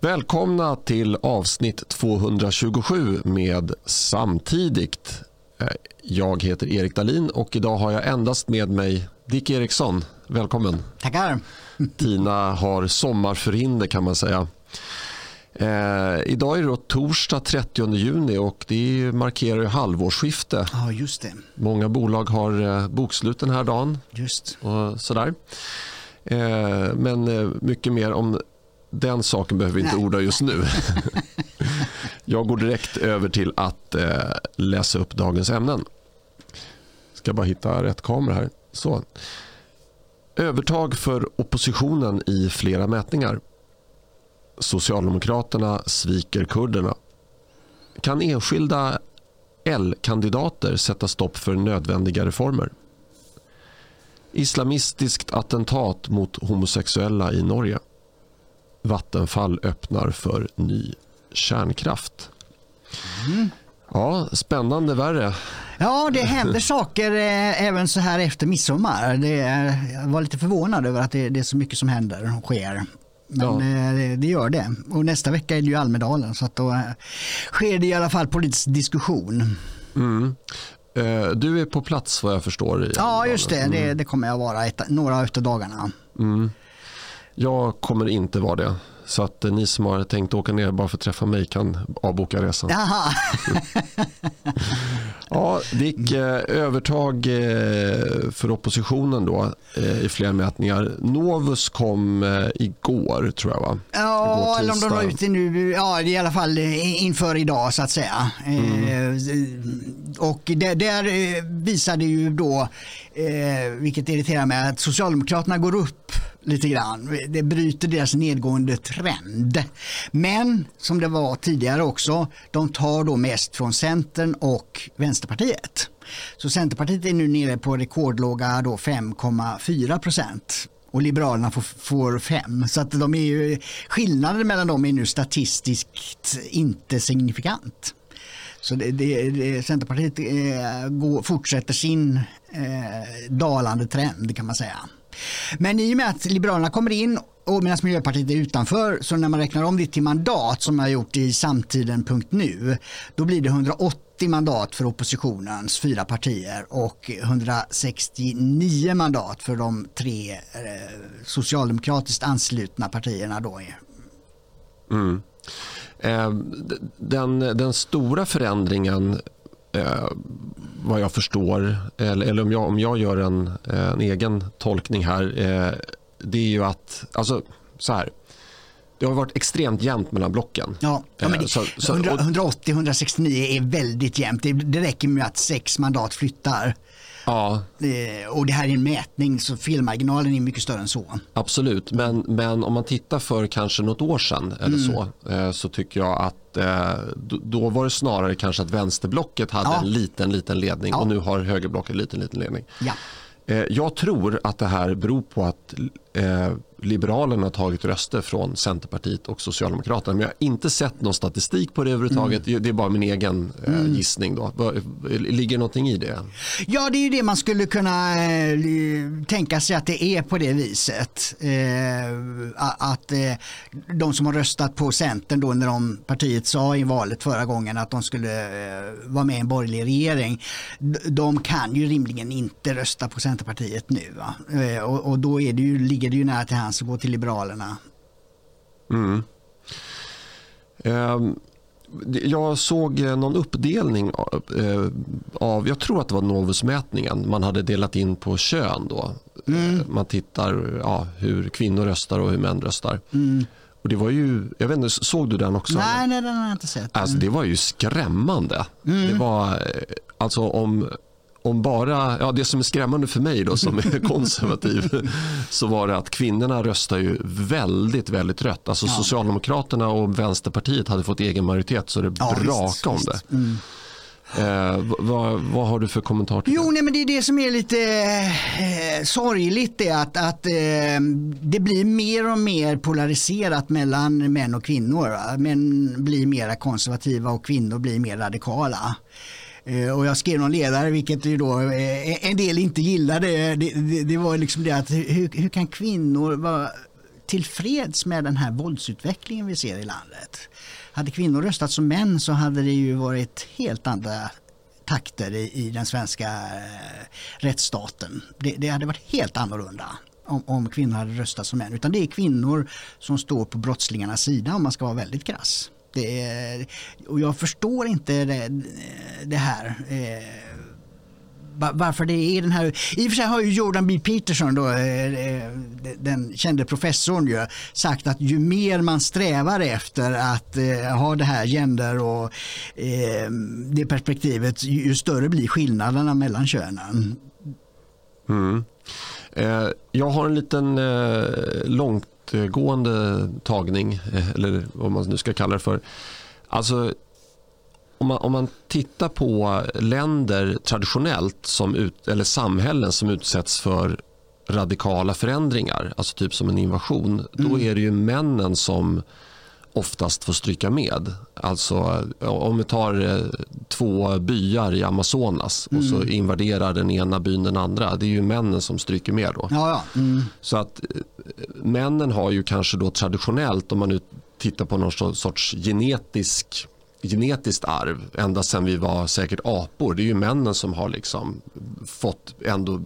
Välkomna till avsnitt 227 med Samtidigt. Eh, jag heter Erik Dalin och idag har jag endast med mig Dick Eriksson. Välkommen. Tackar. Tina har sommarförhinder kan man säga. Eh, idag är det torsdag 30 juni och det markerar ju halvårsskifte. Ja, just det. Många bolag har eh, bokslut den här dagen. Just. Och sådär. Eh, men eh, mycket mer om den saken behöver vi inte Nej. orda just nu. Jag går direkt över till att eh, läsa upp dagens ämnen. Ska bara hitta rätt kamera här. Så. Övertag för oppositionen i flera mätningar. Socialdemokraterna sviker kurderna. Kan enskilda L-kandidater sätta stopp för nödvändiga reformer? Islamistiskt attentat mot homosexuella i Norge. Vattenfall öppnar för ny kärnkraft. Mm. Ja, spännande värre. Ja, det händer saker eh, även så här efter midsommar. Det är, jag var lite förvånad över att det, det är så mycket som händer och sker. Men ja. eh, det gör det. Och nästa vecka är det ju Almedalen så att då eh, sker det i alla fall politisk diskussion. Mm. Du är på plats vad jag förstår. ja, just det. Mm. det. det. kommer jag vara ett, några av dagarna. Mm. Jag kommer inte vara det. Så att ni som har tänkt åka ner bara för att träffa mig kan avboka resan. Jaha. ja, Dick, eh, övertag eh, för oppositionen då eh, i flera mätningar. Novus kom igår tror jag va? Ja, eller om de var ute nu, ja i alla fall inför idag så att säga. Mm. Och där, där visade ju då, vilket irriterar mig, att Socialdemokraterna går upp lite grann. Det bryter deras nedgående trend. Men som det var tidigare också, de tar då mest från Centern och Vänsterpartiet. Så Centerpartiet är nu nere på rekordlåga 5,4 procent och Liberalerna får, får fem. Så att de är ju, skillnaden mellan dem är nu statistiskt inte signifikant. Så det, det, det, Centerpartiet eh, går, fortsätter sin eh, dalande trend kan man säga. Men i och med att Liberalerna kommer in och medan Miljöpartiet är utanför så när man räknar om det till mandat som jag har gjort i samtiden.nu då blir det 180 mandat för oppositionens fyra partier och 169 mandat för de tre eh, socialdemokratiskt anslutna partierna. Då. Mm. Eh, den, den stora förändringen eh, vad jag förstår, eller, eller om, jag, om jag gör en, en egen tolkning här, eh, det är ju att, alltså så här, det har varit extremt jämnt mellan blocken. Ja, ja men det, 180-169 är väldigt jämnt. Det, det räcker med att sex mandat flyttar. Ja. Eh, och det här är en mätning så felmarginalen är mycket större än så. Absolut, men, men om man tittar för kanske något år sedan eller mm. så, eh, så tycker jag att eh, då var det snarare kanske att vänsterblocket hade ja. en liten, liten ledning ja. och nu har högerblocket en liten, liten ledning. Ja. Jag tror att det här beror på att Liberalerna har tagit röster från Centerpartiet och Socialdemokraterna. Men jag har inte sett någon statistik på det överhuvudtaget. Mm. Det är bara min egen eh, mm. gissning. Då. Ligger det någonting i det? Ja, det är det man skulle kunna eh, tänka sig att det är på det viset. Eh, att eh, de som har röstat på Centern då när de partiet sa i valet förra gången att de skulle eh, vara med i en borgerlig regering. De kan ju rimligen inte rösta på Centerpartiet nu. Eh, och, och, då är det ju, ligger det ju nära till chans att gå till Liberalerna. Mm. Eh, jag såg någon uppdelning eh, av, jag tror att det var Novusmätningen, man hade delat in på kön då. Mm. Man tittar ja, hur kvinnor röstar och hur män röstar. Mm. Och det var ju, jag vet inte, såg du den också? Nej, nej den har jag inte sett. Alltså, det var ju skrämmande. Mm. Det var, eh, alltså om om bara, ja det som är skrämmande för mig då som är konservativ så var det att kvinnorna röstar ju väldigt, väldigt rött. Alltså ja. Socialdemokraterna och Vänsterpartiet hade fått egen majoritet så det ja, brakade om det. Mm. Eh, vad, vad, har du för kommentar till jo, det? Nej, men det är det som är lite eh, sorgligt är att, att eh, det blir mer och mer polariserat mellan män och kvinnor. Va? Män blir mer konservativa och kvinnor blir mer radikala. Eh, och jag skrev någon ledare, vilket ju då eh, en del inte gillade. Det, det, det var liksom det att hur, hur kan kvinnor vara tillfreds med den här våldsutvecklingen vi ser i landet. Hade kvinnor röstat som män så hade det ju varit helt andra takter i, i den svenska eh, rättsstaten. Det, det, hade varit helt annorlunda om, om kvinnor hade röstat som män. Utan det är kvinnor som står på brottslingarnas sida om man ska vara väldigt krass. Det är, och jag förstår inte det, det här. Eh, varför det är den här... I och för sig har ju Jordan B. Peterson, då, eh, eh den kände professorn, ju, sagt att ju mer man strävar efter att eh, ha det här gender och eh, det perspektivet, ju större blir skillnaderna mellan könen. Mm. Jag har en liten långtgående tagning, eller vad man nu ska kalla det för. Alltså om man, om man tittar på länder traditionellt som ut, eller samhällen som utsätts för radikala förändringar, alltså typ som en invasion, mm. då är det ju männen som oftast får stryka med. Alltså om vi tar eh, två byar i Amazonas mm. och så mm. invaderar den ena byn den andra. Det är ju männen som stryker med då. Ja, ja. Mm. Så att eh, männen har ju kanske då traditionellt om man nu tittar på någon sorts genetisk genetiskt arv ända sedan vi var säkert apor. Det är ju männen som har liksom fått ändå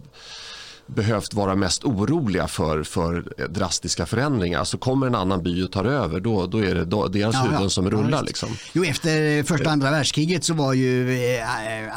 behövt vara mest oroliga för, för drastiska förändringar. Så kommer en annan by och tar över, då, då är det då, deras ja, huvuden ja. som rullar. Ja, liksom. Jo, efter första och andra världskriget så var ju äh, äh,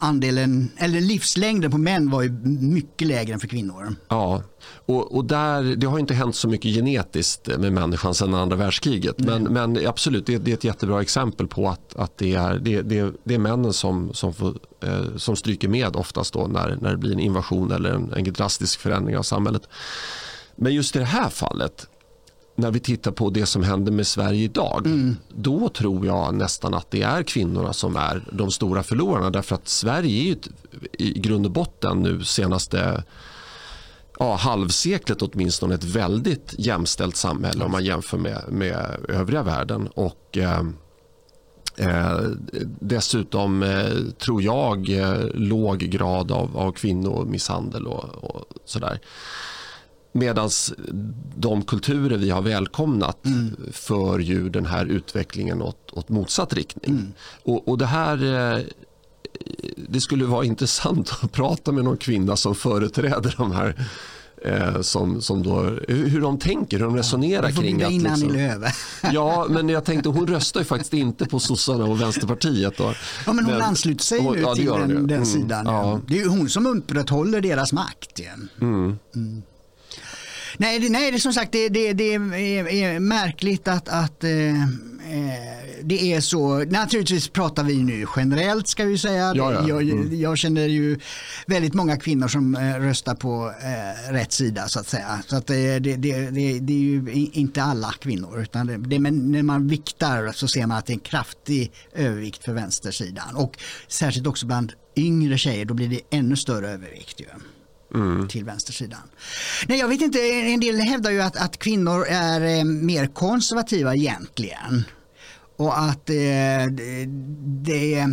andelen, eller livslängden på män var ju mycket lägre än för kvinnor. Ja, och, och där, det har inte hänt så mycket genetiskt med människan sedan andra världskriget. Men, men absolut, det, det, är ett jättebra exempel på att, att det, är, det, det, det är männen som, som, får, eh, som stryker med oftast då när, när det blir en invasion eller en, en drastisk förändring av samhället. Men just i det här fallet när vi tittar på det som händer med Sverige idag, mm. då tror jag nästan att det är kvinnorna som är de stora förlorarna. Därför att Sverige är ju i grund och botten nu senaste ja, halvseklet åtminstone ett väldigt jämställt samhälle om man jämför med, med övriga världen. Och eh, eh, Dessutom eh, tror jag eh, låg grad av, av kvinnomisshandel och, och sådär. Medan de kulturer vi har välkomnat mm. för ju den här utvecklingen åt, åt motsatt riktning. Mm. Och, och, det här eh, det skulle vara intressant att prata med någon kvinna som företräder de här eh, som, som då, hur de tänker, hur de resonerar ja, kring att... Innan liksom, Lööve. ja, men jag tänkte hon röstar ju faktiskt inte på sossarna och Vänsterpartiet. Då. Ja, men hon men, ansluter sig nu ja, till den, den mm, sidan. Ja. Det är ju hon som upprätthåller deras makt. Igen. Mm. Mm. Nej, det, nej det, som sagt det, det, det är, är, märkligt att, att eh, eh, det är så. Naturligtvis pratar vi nu generellt ska vi säga. Ja, ja. Jag, mm. jag, känner ju väldigt många kvinnor som eh, röstar på eh, rätt sida så att säga. Så att det, det, det, det, är ju inte alla kvinnor utan det, men när man viktar så ser man att det är en kraftig övervikt för vänstersidan och särskilt också bland yngre tjejer då blir det ännu större övervikt. Ju. Mm. till vänstersidan. Nej, jag vet inte, en del hävdar ju att, att kvinnor är eh, mer konservativa egentligen. Och att eh, det, det eh,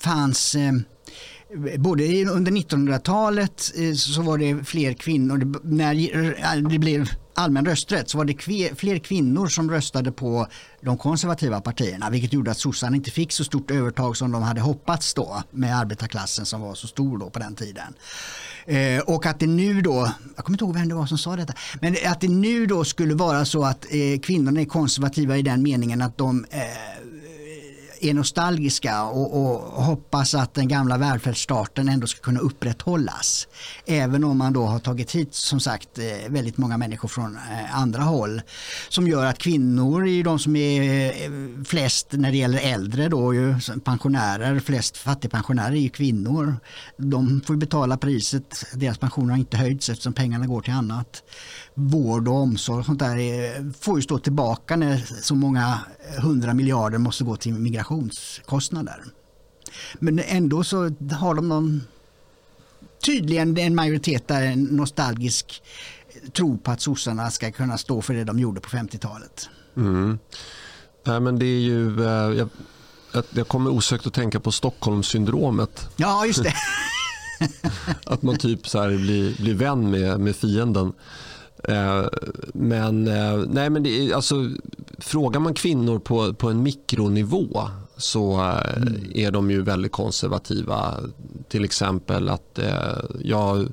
fanns eh, både under 1900-talet eh, så var det fler kvinnor, när eh, det blev allmän rösträtt så var det fler kvinnor som röstade på de konservativa partierna vilket gjorde att sossarna inte fick så stort övertag som de hade hoppats då med arbetarklassen som var så stor då på den tiden. Eh, och att det nu då, jag kommer inte ihåg vem det var som sa detta, men att det nu då skulle vara så att eh, kvinnorna är konservativa i den meningen att de eh, är nostalgiska och, och, hoppas att den gamla välfärdsstaten ändå ska kunna upprätthållas. Även om man då har tagit hit som sagt eh, väldigt många människor från eh, andra håll. Som gör att kvinnor är de som är eh, flest när det gäller äldre då, ju, pensionärer, flest fattigpensionärer är ju kvinnor. De får betala priset, deras pensioner har inte höjts eftersom pengarna går till annat vård och omsorg och sånt där får ju stå tillbaka när så många hundra miljarder måste gå till migrationskostnader. Men ändå så har de någon, tydligen en majoritet där en nostalgisk tro på att sossarna ska kunna stå för det de gjorde på 50-talet. Mm. Nej, men det är ju, eh, jag, jag kommer osökt att tänka på Stockholmssyndromet. Ja, just det. att man typ så blir, blir vän med, med fienden. Eh, men, eh, nej, men det alltså, frågar man kvinnor på, på en mikronivå så eh, mm. är de ju väldigt konservativa. Till exempel att, ja,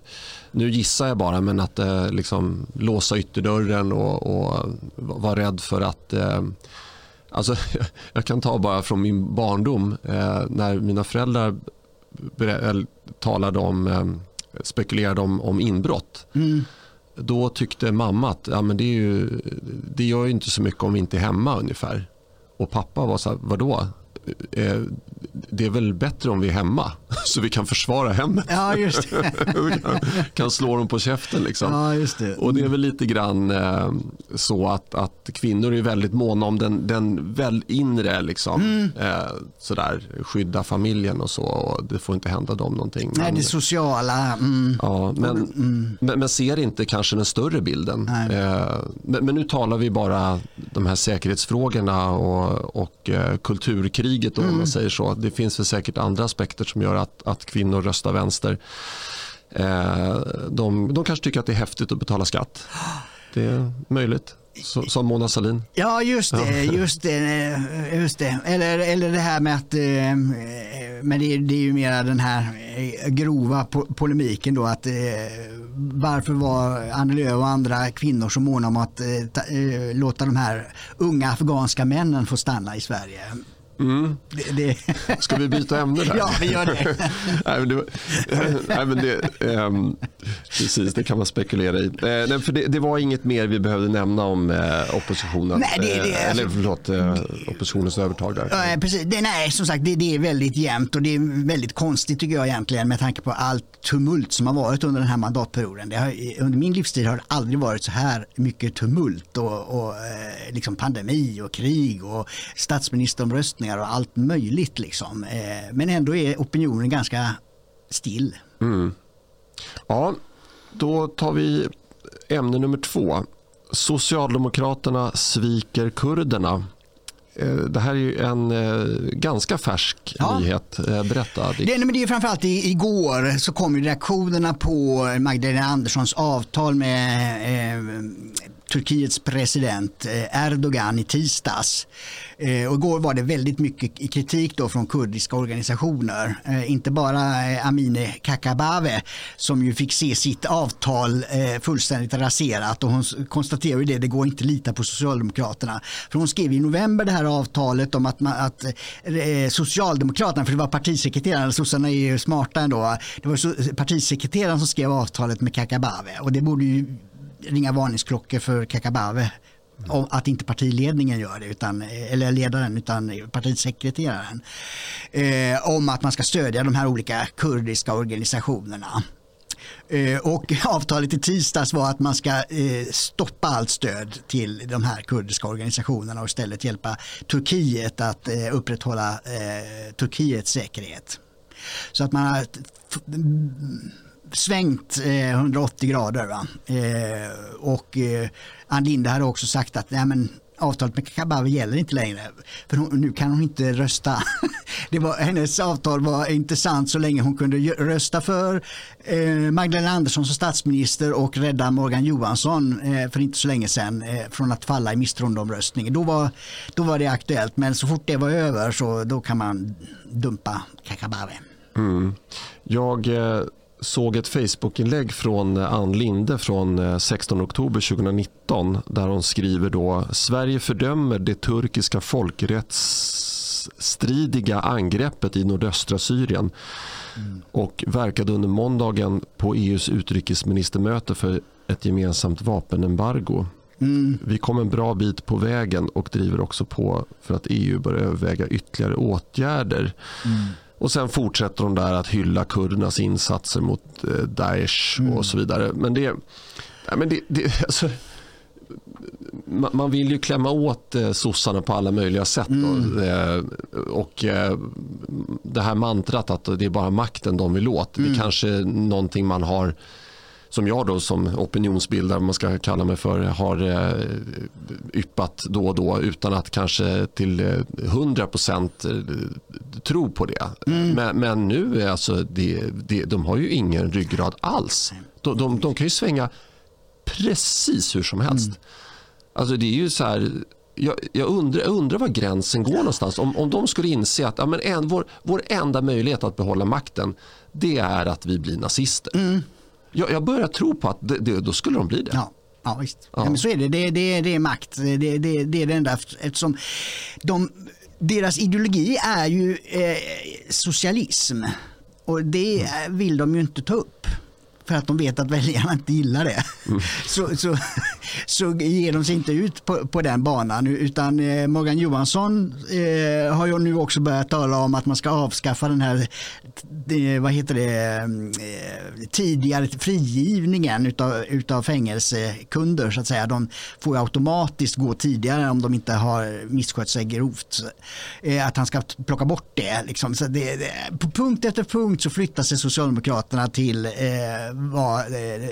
nu gissar jag bara, men att liksom, låsa ytterdörren och, och vara rädd för att Alltså, jag kan ta bara från min barndom när mina föräldrar talade om, spekulerade om, om inbrott. Mm då tyckte mamma att ja, men det, är ju, det gör ju inte så mycket om vi inte är hemma ungefär. Och pappa var så här, vadå? Eh, det är väl bättre om vi är hemma så vi kan försvara hemmet. Ja, just det. kan, kan slå dem på käften. Liksom. Ja, just det. Och det är väl lite grann eh, så att, att kvinnor är väldigt måna om den, den väl inre, liksom, mm. eh, sådär, skydda familjen och så. Och det får inte hända dem någonting. Nej, men, det sociala. Mm. Ja, men, mm. men, men, ser inte kanske den större bilden. Eh, men, men, nu talar vi bara de här säkerhetsfrågorna och, och eh, kulturkriget. Då, om man mm. säger så. Det finns väl säkert andra aspekter som gör att, att kvinnor röstar vänster. Eh, de, de kanske tycker att det är häftigt att betala skatt. Det är möjligt. som Mona Sahlin. Ja, just det. Ja. Just det, just det. Eller, eller det här med att eh, men det, det är ju mera den här eh, grova polemiken då att varför var Annie Lööf och andra kvinnor så måna om att låta de här unga afghanska männen få stanna i Sverige? Mm. Det, det. Ska vi byta ämne där? Ja, vi gör det. nej, men det, nej, men det um, precis, det kan man spekulera i. Eh, för det, det, var inget mer vi behövde nämna om eh, oppositionen. Nej, det, det, eh, eller förlåt, eh, oppositionens övertag där. Ja, precis. Det, nej, som sagt, det, är väldigt jämnt och det är väldigt konstigt tycker jag egentligen med tanke på allt tumult som har varit under den här mandatperioden. Har, under min livstid har det aldrig varit så här mycket tumult och, och eh, liksom pandemi och krig och statsministeromröstningar och allt möjligt. Liksom. Eh, men ändå är opinionen ganska still. Mm. Ja, då tar vi ämne nummer två. Socialdemokraterna sviker kurderna. Eh, det här är ju en eh, ganska färsk ja. nyhet. Berätta. Det, men det är framförallt igår så kom reaktionerna på Magdalena Anderssons avtal med eh, Turkiets president eh, Erdogan i tisdags. Eh, och igår var det väldigt mycket kritik då från kurdiska organisationer. Eh, inte bara Amine Kakabave som ju fick se sitt avtal fullständigt raserat och hon konstaterar ju det, det går inte att lita på Socialdemokraterna. För hon skrev i november det här avtalet om att, man, att Socialdemokraterna, för det var partisekreteraren, sossarna är ju smarta ändå, det var partisekreteraren som skrev avtalet med Kakabave och det borde ju ringa varningsklockor för Kakabave om att inte partiledningen gör det, utan, eller ledaren, utan partisekreteraren. Eh, om att man ska stödja de här olika kurdiska organisationerna. Eh, och avtalet i tisdags var att man ska eh, stoppa allt stöd till de här kurdiska organisationerna och istället hjälpa Turkiet att eh, upprätthålla eh, Turkiets säkerhet. Så att man har svängt eh, 180 grader. Va? Eh, och eh, Ann Linde hade också sagt att nej, men, avtalet med Kabawe gäller inte längre. För hon, nu kan hon inte rösta. Det var, hennes avtal var intressant så länge hon kunde rösta för eh, Magdalena Andersson som statsminister och rädda Morgan Johansson eh, för inte så länge sedan eh, från att falla i misstroendeomröstningen. Då var, då var det aktuellt men så fort det var över så då kan man dumpa Kakabaveh. Mm. Jag eh, såg ett Facebook-inlägg från Ann Linde från 16 eh, oktober 2019 där hon skriver då Sverige fördömer det turkiska folkrättsstridiga angreppet i nordöstra Syrien mm. och verkade under måndagen på EUs utrikesministermöte för ett gemensamt vapenembargo. Mm. Vi kom en bra bit på vägen och driver också på för att EU bör överväga ytterligare åtgärder. Mm. Och sen fortsätter de där att hylla kurdernas insatser mot eh, Daesh mm. och så vidare. Men det, ja, men det, det alltså, man vill ju klämma åt eh, sossarna på alla möjliga sätt. Mm. Eh, och det här mantrat att det är bara makten de vill åt. Mm. Det är kanske någonting man har som jag då som opinionsbildare, man ska kalla mig för, har eh, yppat då och då utan att kanske till 100% eh, tro på det. Mm. Men, men, nu är alltså det, det, de har ju ingen ryggrad alls. De, de, de kan ju svänga precis hur som helst. Mm. Alltså det är ju så här, jag, jag, undrar, jag undrar var gränsen går någonstans. Om, om de skulle inse att ja, men en, vår, vår enda möjlighet att behålla makten det är att vi blir nazister. Mm. Jag, jag börjar tro på att det, det, då skulle de bli det. Ja. Ja, visst. Ja. ja. men så är det. Det, det, det är makt. Det, det, det är det enda eftersom de, deras ideologi är ju eh, socialism och det mm. vill de ju inte ta upp för att de vet att väljarna inte gillar det. Mm. Så, så, så ger de sig inte ut på, på den banan utan eh, Morgan Johansson eh, har ju nu också börjat tala om att man ska avskaffa den här det, vad heter det, eh, tidigare frigivningen utav, utav fängelsekunder så att säga. De får automatiskt gå tidigare om de inte har misskött sig grovt. Eh, att han ska plocka bort det. Liksom. Det, det på punkt efter punkt så flyttar sig Socialdemokraterna till eh, vad eh, eh,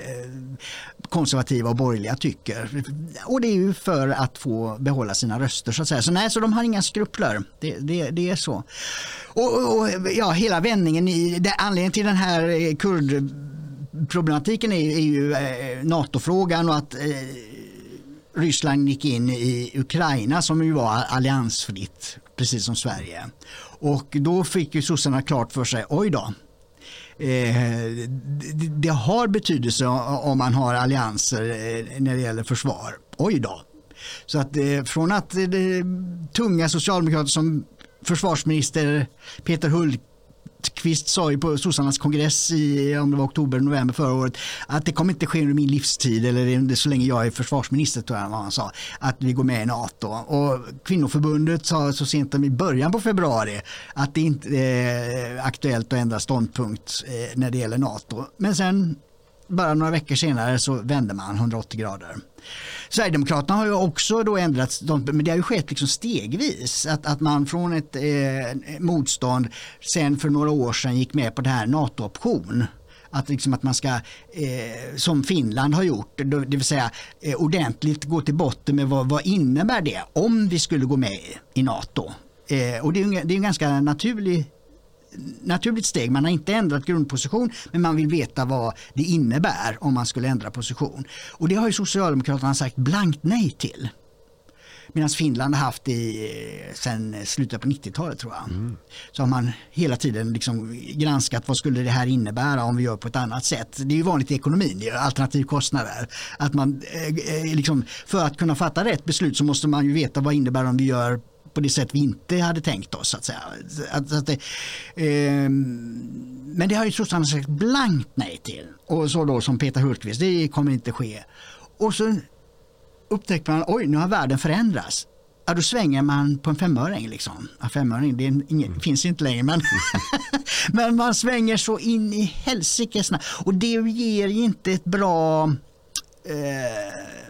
konservativa och borgerliga tycker. Och det är ju för att få behålla sina röster så att säga. Så nej, så de har inga skrupler. Det, det, det är så. Och, och, ja, hela vändningen i, det, anledningen till den här eh, kurdproblematiken är, är ju eh, NATO-frågan och att eh, Ryssland gick in i Ukraina som ju var alliansfritt, precis som Sverige. Och då fick ju sossarna klart för sig, oj då, Eh, det har betydelse om man har allianser eh, när det gäller försvar. Oj då. Så att eh, från att tunga socialdemokrater som försvarsminister Peter Hultqvist sa ju på sossarnas kongress i om det var oktober november förra året att det kommer inte ske under min livstid eller så länge jag är försvarsminister tror jag han sa att vi går med i NATO. Och kvinnoförbundet sa så sent som i början på februari att det inte är aktuellt att ändra ståndpunkt eh, när det gäller NATO. Men sen bara några veckor senare så vände man 180 grader. Sverigedemokraterna har ju också då ändrat men det har ju skett liksom stegvis. Att, att man från ett eh, motstånd sen för några år sedan gick med på det här NATO-option. Att, liksom att man ska, eh, som Finland har gjort, det vill säga eh, ordentligt gå till botten med vad, vad innebär det om vi skulle gå med i NATO. Eh, och det är, det är en ganska naturlig naturligt steg. Man har inte ändrat grundposition men man vill veta vad det innebär om man skulle ändra position. Och det har ju Socialdemokraterna sagt blankt nej till. Medan Finland har haft det eh, sedan slutet på 90-talet tror jag. Mm. Så har man hela tiden liksom granskat vad skulle det här innebära om vi gör på ett annat sätt. Det är ju vanligt i ekonomin, alternativkostnader. Att man, eh, eh, liksom, för att kunna fatta rätt beslut så måste man ju veta vad innebär om vi gör på det sätt vi inte hade tänkt oss. Att säga. Att, att det, eh, men det har ju sossarna sagt blankt nej till. Och så då som Peter Hultqvist, det kommer inte ske. Och så upptäcker man, oj nu har världen förändrats. Ja, då svänger man på en femöring. Liksom. Ja, femöring det ingen, mm. finns inte längre men, men man svänger så in i helsike Och det ger inte ett bra eh,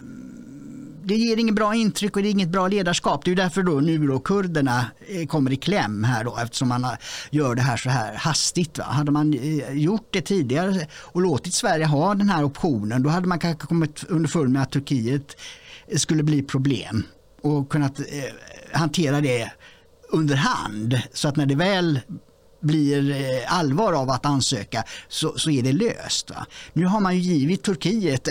det ger inget bra intryck och det är inget bra ledarskap. Det är därför då nu då kurderna eh, kommer i kläm här då eftersom man gör det här så här hastigt. Va? Hade man eh, gjort det tidigare och låtit Sverige ha den här optionen då hade man kanske kommit underfund med att Turkiet eh, skulle bli problem och kunnat hantera det under hand så att när det väl blir allvar av att ansöka så, så är det löst. Va? Nu har man ju givit Turkiet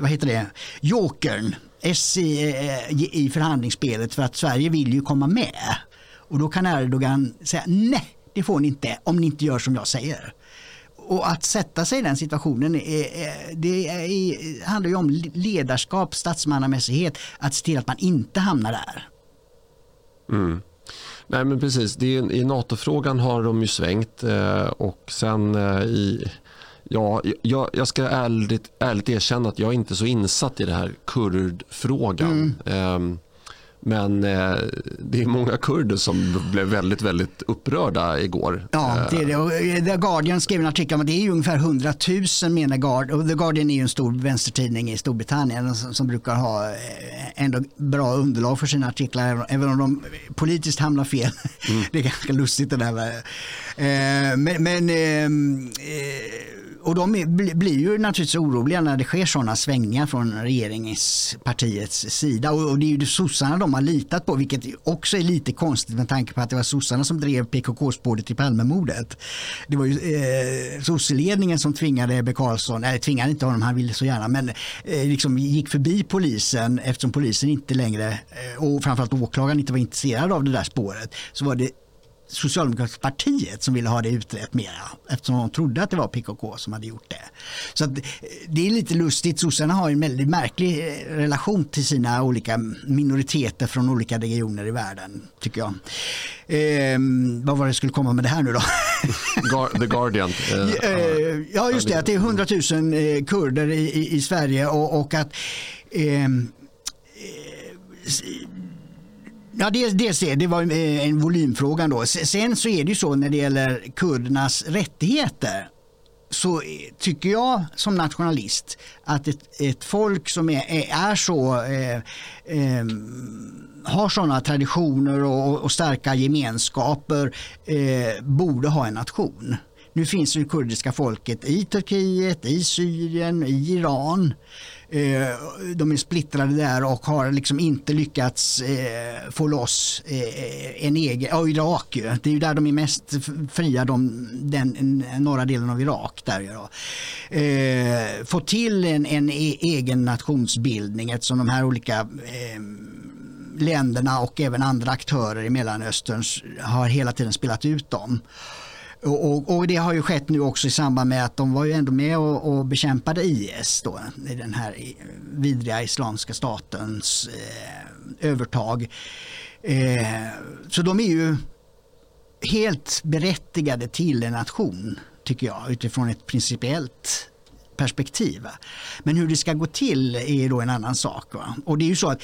vad heter det, jokern S i, eh, i förhandlingsspelet för att Sverige vill ju komma med. Och då kan Erdogan säga nej, det får ni inte om ni inte gör som jag säger. Och att sätta sig i den situationen är, det är, handlar ju om ledarskap, statsmannamässighet, att se till att man inte hamnar där. Mm. Nej men precis, det är, i NATO-frågan har de ju svängt eh, och sen eh, i Ja, jag, jag ska ärligt, ärligt erkänna att jag är inte så insatt i det här kurdfrågan. Mm. Um, men eh, det är många kurder som blev väldigt, väldigt upprörda igår. Ja, det är det. Och eh, The Guardian skrev en artikel om att det är ungefär 100 000 menar Guardian. The Guardian är en stor vänstertidning i Storbritannien som, brukar ha eh, ändå bra underlag för sina artiklar även om de politiskt hamnar fel. Mm. det är ganska lustigt det där. Eh, men, men ehm, eh, och de är, blir ju naturligtvis oroliga när det sker sådana svängningar från regeringspartiets sida. Och, och det är ju sossarna de har litat på, vilket också är lite konstigt med tanke på att det var sossarna som drev PKK-spåret i Palmemordet. Det var ju eh, sosseledningen som tvingade Ebbe Carlsson, eller tvingade inte honom, han ville så gärna, men eh, liksom gick förbi polisen eftersom polisen inte längre, eh, och framförallt åklagaren inte var intresserad av det där spåret, så var det Socialdemokratiska partiet som ville ha det utrett mera eftersom de trodde att det var PKK som hade gjort det. Så det är lite lustigt. Sossarna har en väldigt märklig eh, relation till sina olika minoriteter från olika regioner i världen tycker jag. Eh, vad var det skulle komma med det här nu då? The Guardian. Eh, ja just det, att det är 100 000 eh, kurder i, i, i Sverige och, och att eh, Ja, dels, dels det, det var eh, en volymfråga. Då. Sen så är det ju så när det gäller kurdernas rättigheter så tycker jag som nationalist att ett, ett folk som är, är så eh, eh, har sådana traditioner och, och starka gemenskaper eh, borde ha en nation. Nu finns det kurdiska folket i Turkiet, i Syrien, i Iran. Eh, de är splittrade där och har liksom inte lyckats eh, få loss eh, en egen, ja Irak det är ju där de är mest fria, de, den norra delen av Irak. Där, ja. Få till en, en e-, egen nationsbildning eftersom de här olika länderna och även andra aktörer i Mellanöstern har hela tiden spelat ut dem. Och, och, det har ju skett nu också i samband med att de var ju ändå med och, och bekämpade IS då, i den här vidriga Islamiska statens eh, övertag. Eh, så de är ju helt berättigade till en nation tycker jag utifrån ett principiellt perspektiv. Men hur det ska gå till är då en annan sak. Va? Och det är ju så att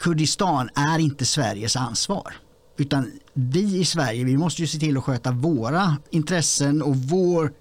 Kurdistan är inte Sveriges ansvar. Utan vi i Sverige vi måste ju se till att sköta våra intressen och vår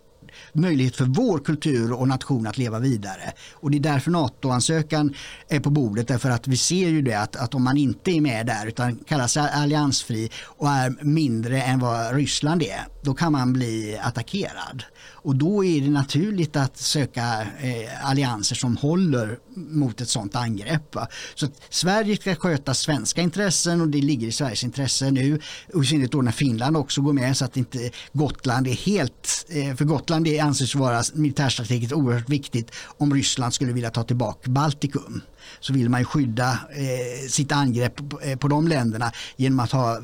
möjlighet för vår kultur och nation att leva vidare. Och det är därför NATO-ansökan är på bordet därför att vi ser ju det att, att om man inte är med där utan kallar sig alliansfri och är mindre än vad Ryssland är, då kan man bli attackerad. Och då är det naturligt att söka eh, allianser som håller mot ett sådant angrepp. Va? Så Sverige ska sköta svenska intressen och det ligger i Sveriges intresse nu. Och i synnerhet då när Finland också går med så att inte Gotland är helt, eh, för Gotland det anses vara militärstrategiskt oerhört viktigt om Ryssland skulle vilja ta tillbaka Baltikum så vill man skydda eh, sitt angrepp på, eh, på de länderna genom att ha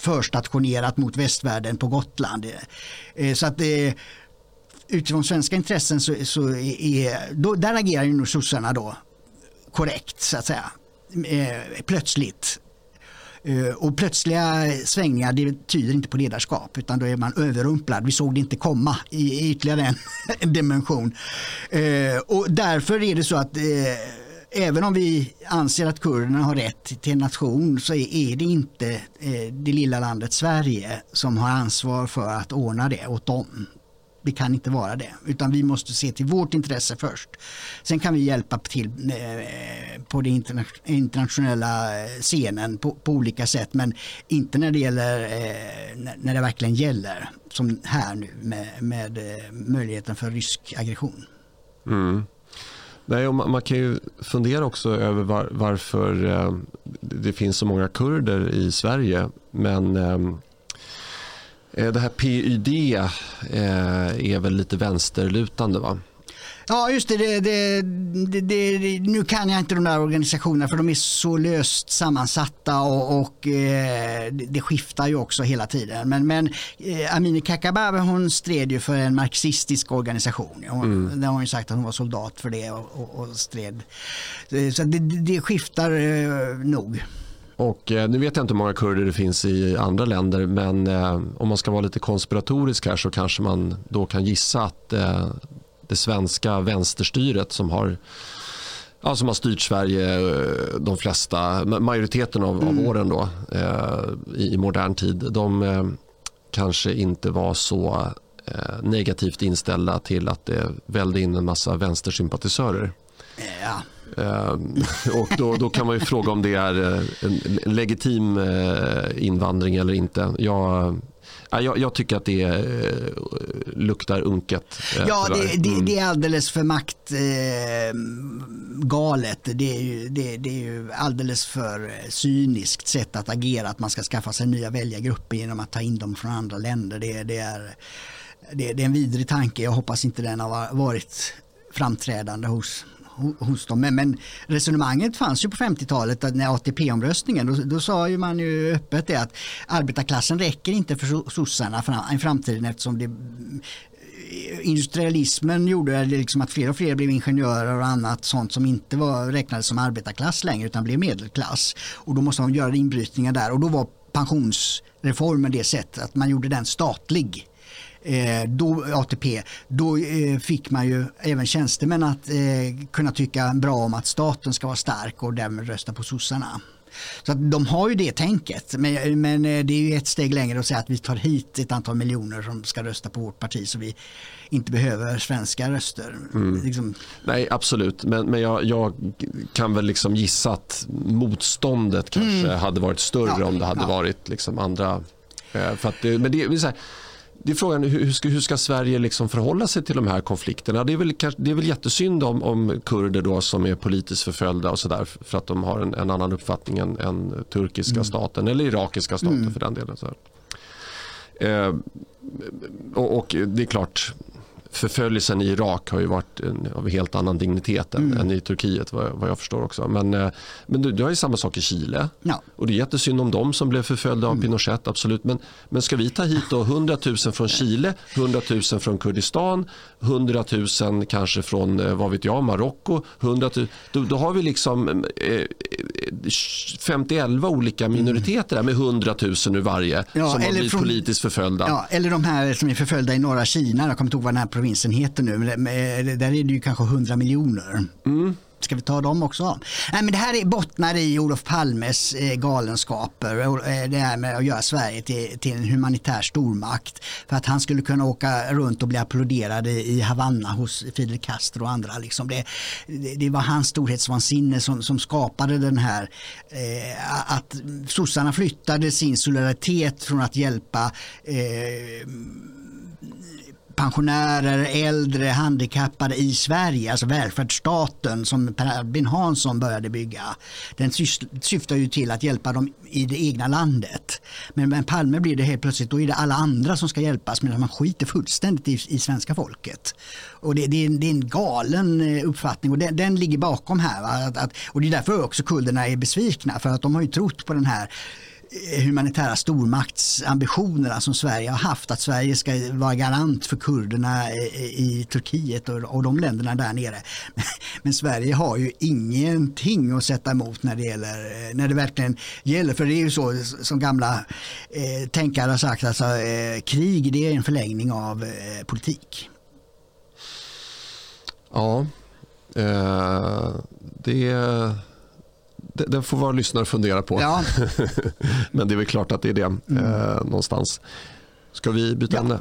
förstationerat mot västvärlden på Gotland. Eh, så att eh, utifrån svenska intressen så, så är, då, där agerar ju nog sossarna då korrekt så att säga. Eh, plötsligt. Eh, och plötsliga svängningar det tyder inte på ledarskap utan då är man överrumplad. Vi såg det inte komma i, ytterligare en, en dimension. Eh, och därför är det så att eh, även om vi anser att kurderna har rätt till en nation så är det inte eh, det lilla landet Sverige som har ansvar för att ordna det åt dem det kan inte vara det. Utan vi måste se till vårt intresse först. Sen kan vi hjälpa till eh, på den internationella eh, scenen på, på, olika sätt men inte när det gäller eh, när det verkligen gäller. Som här nu med, med möjligheten för rysk aggression. Mm. Nej, man, man, kan ju fundera också över var, varför det finns så många kurder i Sverige. Men ehm, det här PYD eh, är väl lite vänsterlutande va? Ja, just det det, det, det. Nu kan jag inte de där organisationerna för de är så löst sammansatta och, och eh, det skiftar ju också hela tiden. Men, men eh, Amineh Kakabaveh hon stred ju för en marxistisk organisation. Hon, mm. Där har hon sagt att hon var soldat för det och, och, och stred. Så det, det skiftar eh, nog. Och, eh, nu vet jag inte hur många kurder det finns i andra länder men eh, om man ska vara lite konspiratorisk här så kanske man då kan gissa att eh, det svenska vänsterstyret som har Ja, som har styrt Sverige de flesta, majoriteten av, mm. av åren då, i, i, modern tid. De kanske inte var så negativt inställda till att det välde in en massa vänstersympatisörer. Ja. Ehm, och då, då, kan man ju fråga om det är eh, en legitim eh, invandring eller inte. Jag, jag, jag, tycker att det eh, luktar unket. Eh, ja, det, det, mm. det, är alldeles för maktgalet. Eh, det, är ju, det, det, är ju alldeles för cyniskt sätt att agera. Att man ska skaffa sig nya väljargrupper genom att ta in dem från andra länder. Det, det, är, det är en vidrig tanke. Jag hoppas inte den har varit framträdande hos hos dem. Men, men resonemanget fanns ju på 50-talet när ATP-omröstningen. Då, då sa ju man ju öppet det att arbetarklassen räcker inte för sossarna i framtiden eftersom det eh, industrialismen gjorde liksom att fler och fler blev ingenjörer och annat sånt som inte var räknades som arbetarklass längre utan blev medelklass. Och då måste man göra inbrytningar där och då var pensionsreformen det sättet att man gjorde den statlig eh, då, ATP, då eh, fick man ju även tjänstemän att eh, kunna tycka bra om att staten ska vara stark och därmed rösta på sossarna. Så att de har ju det tänket. Men, men eh, det är ju ett steg längre att säga att vi tar hit ett antal miljoner som ska rösta på vårt parti så vi inte behöver svenska röster. Mm. Liksom. Nej, absolut. Men, men jag, jag, kan väl liksom gissa att motståndet kanske mm. hade varit större ja, om det hade ja. varit liksom andra... Eh, för att det, men det, det det är frågan hur ska, hur ska Sverige liksom förhålla sig till de här konflikterna? Det är väl, det är väl jättesynd om, om kurder då som är politiskt förföljda och sådär för att de har en, en annan uppfattning än, än turkiska mm. staten eller irakiska staten mm. för den delen. Så eh, och, och, det är klart, förföljelsen i Irak har ju varit en, av helt annan dignitet än, mm. än i Turkiet vad, vad, jag förstår också. Men, eh, men du, du har ju samma sak i Chile. Ja. Och det är jättesynd om dem som blev förföljda av mm. Pinochet, absolut. Men, men ska vi ta hit då 100 000 från Chile, 100 000 från Kurdistan, 100 000 kanske från, eh, vad vet jag, Marocko, 100 000, då, då har vi liksom eh, 50-11 olika minoriteter där med 100 000 ur varje ja, som har blivit från, politiskt förföljda. Ja, eller de här som är förföljda i norra Kina, jag kommer inte ihåg vad den här provinsen heter nu, men där är det ju kanske 100 miljoner. Mm. Ska vi ta dem också? Nej, men det här är bottnar i Olof Palmes eh, galenskaper. Eh, det här med att göra Sverige till, till, en humanitär stormakt. För att han skulle kunna åka runt och bli applåderad i Havanna hos Fidel Castro och andra. Liksom det, det, det var hans storhetsvansinne som, som skapade den här eh, att sossarna flyttade sin solidaritet från att hjälpa eh, pensionärer, äldre, handikappade i Sverige, alltså välfärdsstaten som Per Albin Hansson började bygga. Den syftar ju till att hjälpa dem i det egna landet. Men med Palme blir det helt plötsligt, då är det alla andra som ska hjälpas medan man skiter fullständigt i, i svenska folket. Och det, det, är, det är en galen eh, uppfattning och den, den ligger bakom här. Att, att, och det är därför också kurderna är besvikna för att de har ju trott på den här Eh, humanitära stormaktsambitionerna som Sverige har haft. Att Sverige ska vara garant för kurderna i, Turkiet och, de länderna där nere. Men Sverige har ju ingenting att sätta emot när det, gäller, eh, när det verkligen gäller. För det är ju så som gamla eh, tänkare har sagt, alltså, eh, krig det är en förlängning av eh, politik. Ja, eh, det den får våra lyssnare fundera på. Ja. Men det är väl klart att det är det mm. eh, någonstans. Ska vi byta ja. ämne?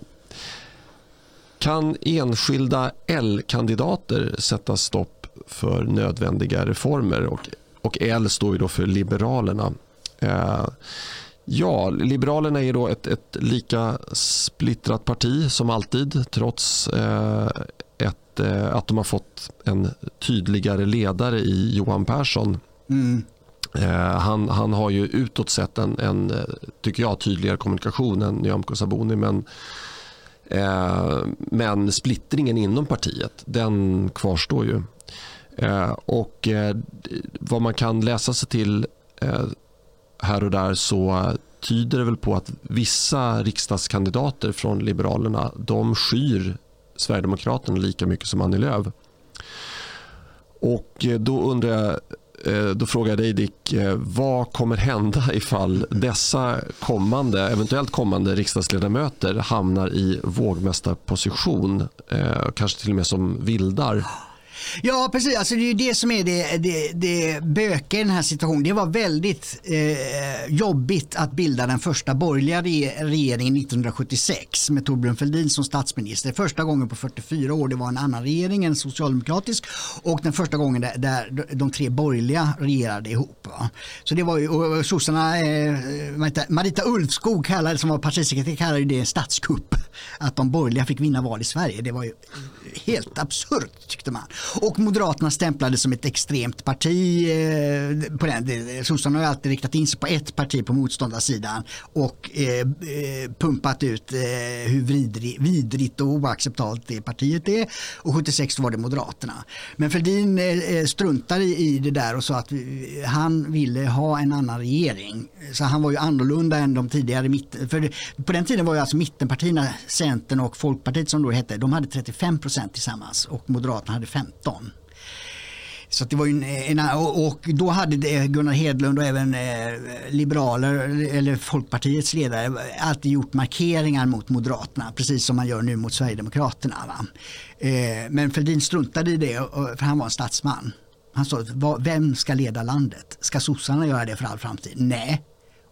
Kan enskilda L-kandidater sätta stopp för nödvändiga reformer? Och, och L står ju då för Liberalerna. Eh, ja, Liberalerna är då ett, ett, lika splittrat parti som alltid trots eh, ett, eh, att de har fått en tydligare ledare i Johan Persson Mm. Han, han har ju utåt sett en, en eh, tycker jag, tydligare kommunikation än Nyamko Sabuni. Men, eh, men splittringen inom partiet, den kvarstår ju. Eh, och eh, vad man kan läsa sig till eh, här och där så tyder det väl på att vissa riksdagskandidater från Liberalerna de skyr Sverigedemokraterna lika mycket som Annie Lööf. Och eh, då undrar jag Eh, då frågar jag dig Dick, eh, vad kommer hända ifall dessa kommande, eventuellt kommande riksdagsledamöter hamnar i vågmästarposition, eh, kanske till och med som vildar? Ja, precis. Alltså, det är ju det som är det, det, det bökiga i den här situationen. Det var väldigt eh, jobbigt att bilda den första borgerliga regeringen 1976 med Torbjörn Fälldin som statsminister. Första gången på 44 år det var en annan regering, en socialdemokratisk och den första gången där, där de tre borgerliga regerade ihop. Va? Så det var ju, och sossarna, eh, Marita Ulfskog kallade, som var partisekreterare kallade det statskupp. Att de borgerliga fick vinna val i Sverige. Det var ju helt absurt tyckte man. Och Moderaterna stämplades som ett extremt parti. Eh, på den. Sossarna har alltid riktat in sig på ett parti på motståndarsidan och eh, eh pumpat ut eh, hur vidrig, vidrigt och oacceptabelt det partiet är. Och 76 var det Moderaterna. Men Fälldin eh, eh struntade i det där och sa att han ville ha en annan regering. Så han var ju annorlunda än de tidigare mitten. För på den tiden var ju alltså mittenpartierna, Centern och Folkpartiet som då hette, de hade 35 procent tillsammans och Moderaterna hade 15. Så det var en, en, och då hade Gunnar Hedlund och även eh, liberaler eller Folkpartiets ledare alltid gjort markeringar mot Moderaterna precis som man gör nu mot Sverigedemokraterna. Va? Eh, men Fälldin struntade i det för han var en statsman. Han sa, vem ska leda landet? Ska sossarna göra det för all framtid? Nej.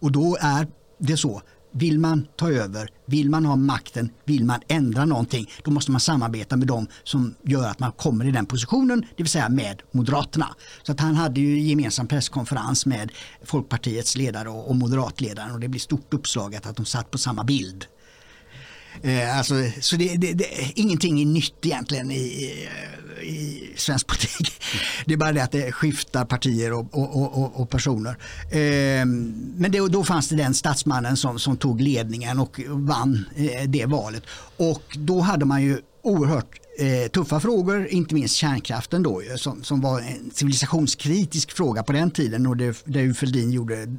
Och då är det så vill man ta över, vill man ha makten, vill man ändra någonting, då måste man samarbeta med dem som gör att man kommer i den positionen, det vill säga med Moderaterna. Så att han hade ju gemensam presskonferens med Folkpartiets ledare och, moderatledaren och det blev stort uppslaget att de satt på samma bild. Eh, alltså, så det, det, det, ingenting är nytt egentligen i, i svensk politik. Det är bara det att det skiftar partier och, och, och, och personer. Eh, men det, då fanns det den statsmannen som, som tog ledningen och vann eh, det valet. Och då hade man ju oerhört eh, tuffa frågor, inte minst kärnkraften då som, som var en civilisationskritisk fråga på den tiden och det, där Fälldin gjorde mm,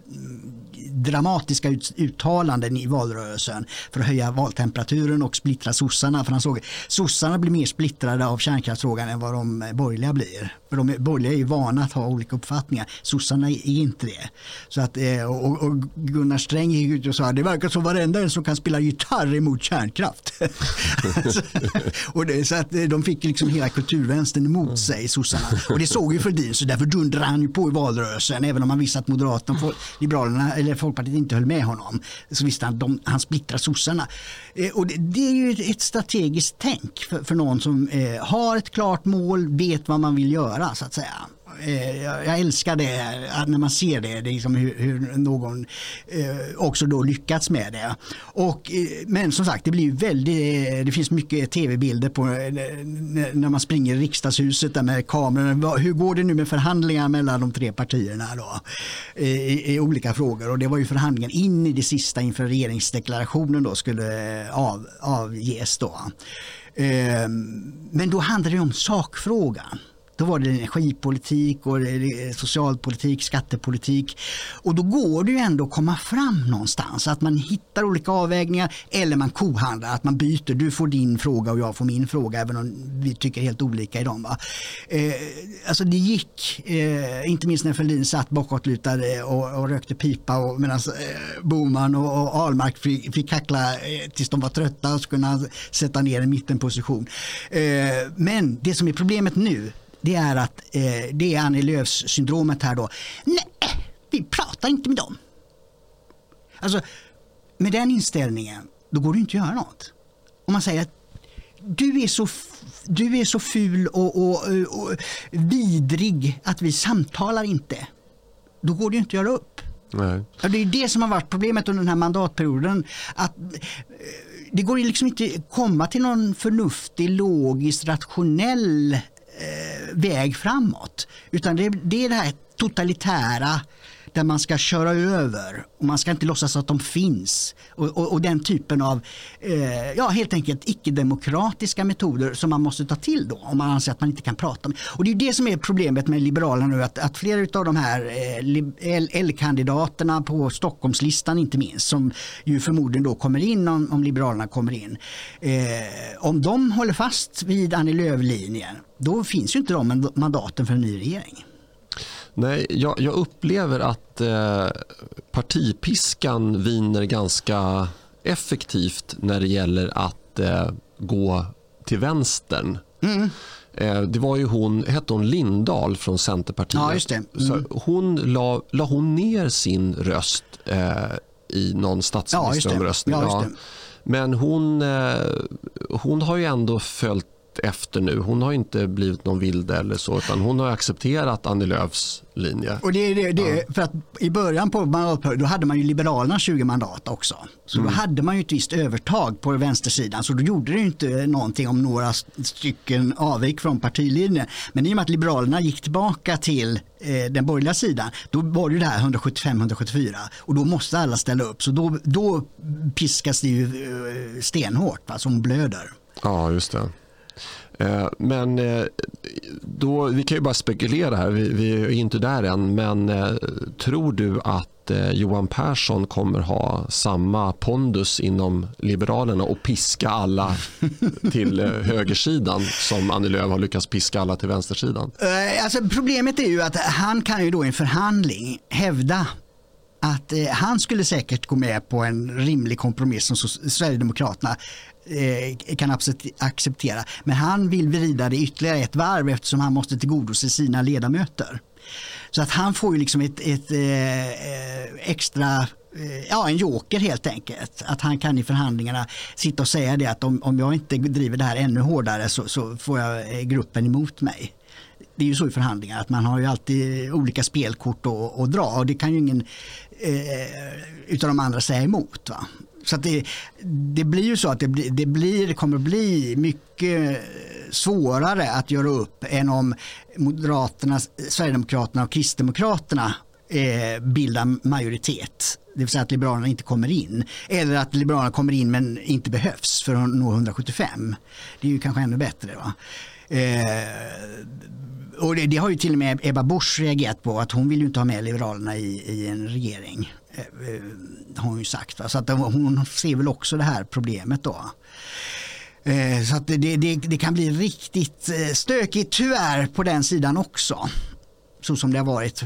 dramatiska ut, uttalanden i valrörelsen för att höja valtemperaturen och splittra sossarna. För han såg att sossarna blir mer splittrade av kärnkraftsfrågan än vad de eh, borgerliga blir. För de borgerliga är ju vana att ha olika uppfattningar. Sossarna är inte det. Så att, eh, och, och Gunnar Sträng gick ut och sa att det verkar som varenda en som kan spela gitarr emot kärnkraft. Alltså, och det, så att eh, de fick liksom hela kulturvänstern emot sig, sossarna. Och det såg ju Fälldin så därför dundrade han ju på i valrörelsen. Även om man visste att Moderaterna och Liberalerna eller Folkpartiet inte höll med honom. Så visste han att han splittrar sossarna. Eh, och det, det, är ju ett strategiskt tänk för, för någon som eh, har ett klart mål, vet vad man vill göra så att säga. Eh, jag älskar det när man ser det, det liksom hur, hur, någon eh, också då lyckats med det. Och, eh, men som sagt, det blir väldigt, eh, det finns mycket tv-bilder på eh, när man springer i riksdagshuset där med kamerorna. Hur går det nu med förhandlingar mellan de tre partierna då? I, i olika frågor och det var ju förhandlingen in i det sista inför regeringsdeklarationen då skulle av, avges då. Ehm, men då handlar det om sakfrågan. Då var det energipolitik och socialpolitik, skattepolitik. Och då går det ju ändå att komma fram någonstans. Att man hittar olika avvägningar eller man kohandlar, att man byter. Du får din fråga och jag får min fråga även om vi tycker helt olika i dem. Va? Eh, alltså det gick, eh, inte minst när Fälldin satt bakåtlutad eh, och, och rökte pipa medan eh, Boman och, och Ahlmark fick, fick kackla eh, tills de var trötta och skulle sätta ner en mittenposition. Eh, men det som är problemet nu det är att eh, det är Annie Lööfs syndromet här då. Nej, vi pratar inte med dem. Alltså, med den inställningen, då går det inte att göra något. Om man säger att du är så, du är så ful och, och, och vidrig att vi samtalar inte. Då går det inte att göra upp. Nej. Det är det som har varit problemet under den här mandatperioden. Att eh, det går liksom inte att komma till någon förnuftig, logisk, rationell eh, väg framåt. Utan det, det är det här totalitära där man ska köra över och man ska inte låtsas att de finns. Och, och, och den typen av eh, ja, helt enkelt icke-demokratiska metoder som man måste ta till då om man anser att man inte kan prata med. Och det är det som är problemet med Liberalerna nu att, att flera av de här eh, L-kandidaterna på Stockholmslistan inte minst som ju förmodligen då kommer in om, om Liberalerna kommer in. Eh, om de håller fast vid Annie Lööf-linjen då finns ju inte de mandaten för en ny regering. Nej, jag, jag upplever att eh, partipiskan viner ganska effektivt när det gäller att eh, gå till vänstern. Mm. Eh, det var ju hon, hette hon Lindahl från Centerpartiet. Ja, just det. Mm. Hon la, la hon ner sin röst eh, i någon statsministeromröstning. Ja, ja, Men hon, eh, hon har ju ändå följt efter nu. Hon har inte blivit någon vilde eller så utan hon har accepterat Annie Lööfs linje. Och det, det, det, ja. för att I början på mandatperioden hade man ju Liberalerna 20 mandat också. Så mm. då hade man ju ett visst övertag på vänstersidan så då gjorde det inte någonting om några stycken avvik från partilinjen. Men i och med att Liberalerna gick tillbaka till eh, den borgerliga sidan då var det det här 175-174 och då måste alla ställa upp. Så då, då piskas det ju eh, stenhårt, va, som blöder. Ja, just det. Eh, men eh, då, vi kan ju bara spekulera här, vi, vi är inte där än. Men eh, tror du att Johan Persson kommer ha samma pondus inom Liberalerna och piska alla till högersidan som Annie Lööf har lyckats piska alla till vänstersidan? Alltså, problemet är ju att han kan ju då i en förhandling hävda att eh, han skulle säkert gå med på en rimlig kompromiss som Sverigedemokraterna Eh, kan acceptera. Men han vill vrida det ytterligare ett varv eftersom han måste tillgodose sina ledamöter. Så att han får ju liksom ett, ett eh, extra eh, ja, en joker helt enkelt. Att han kan i förhandlingarna sitta och säga det att om, om jag inte driver det här ännu hårdare så, så får jag eh, gruppen emot mig det är ju så i förhandlingar att man har ju alltid olika spelkort att, att dra och det kan ju ingen eh, utav de andra säga emot. Va? Så det, det, blir ju så att det, blir, det, blir, kommer bli mycket svårare att göra upp än om Moderaterna, Sverigedemokraterna och Kristdemokraterna eh, bildar majoritet. Det vill säga att Liberalerna inte kommer in. Eller att Liberalerna kommer in men inte behövs för att nå 175. Det är ju kanske ännu bättre. Va? Eh, och det, det, har ju till och med Ebba Busch reagerat på att hon vill ju inte ha med Liberalerna i, i en regering. Eh, har hon ju sagt. Va? Så att hon ser väl också det här problemet då. Eh, så att det, det, det, kan bli riktigt eh, stökigt tyvärr på den sidan också. Så som det har varit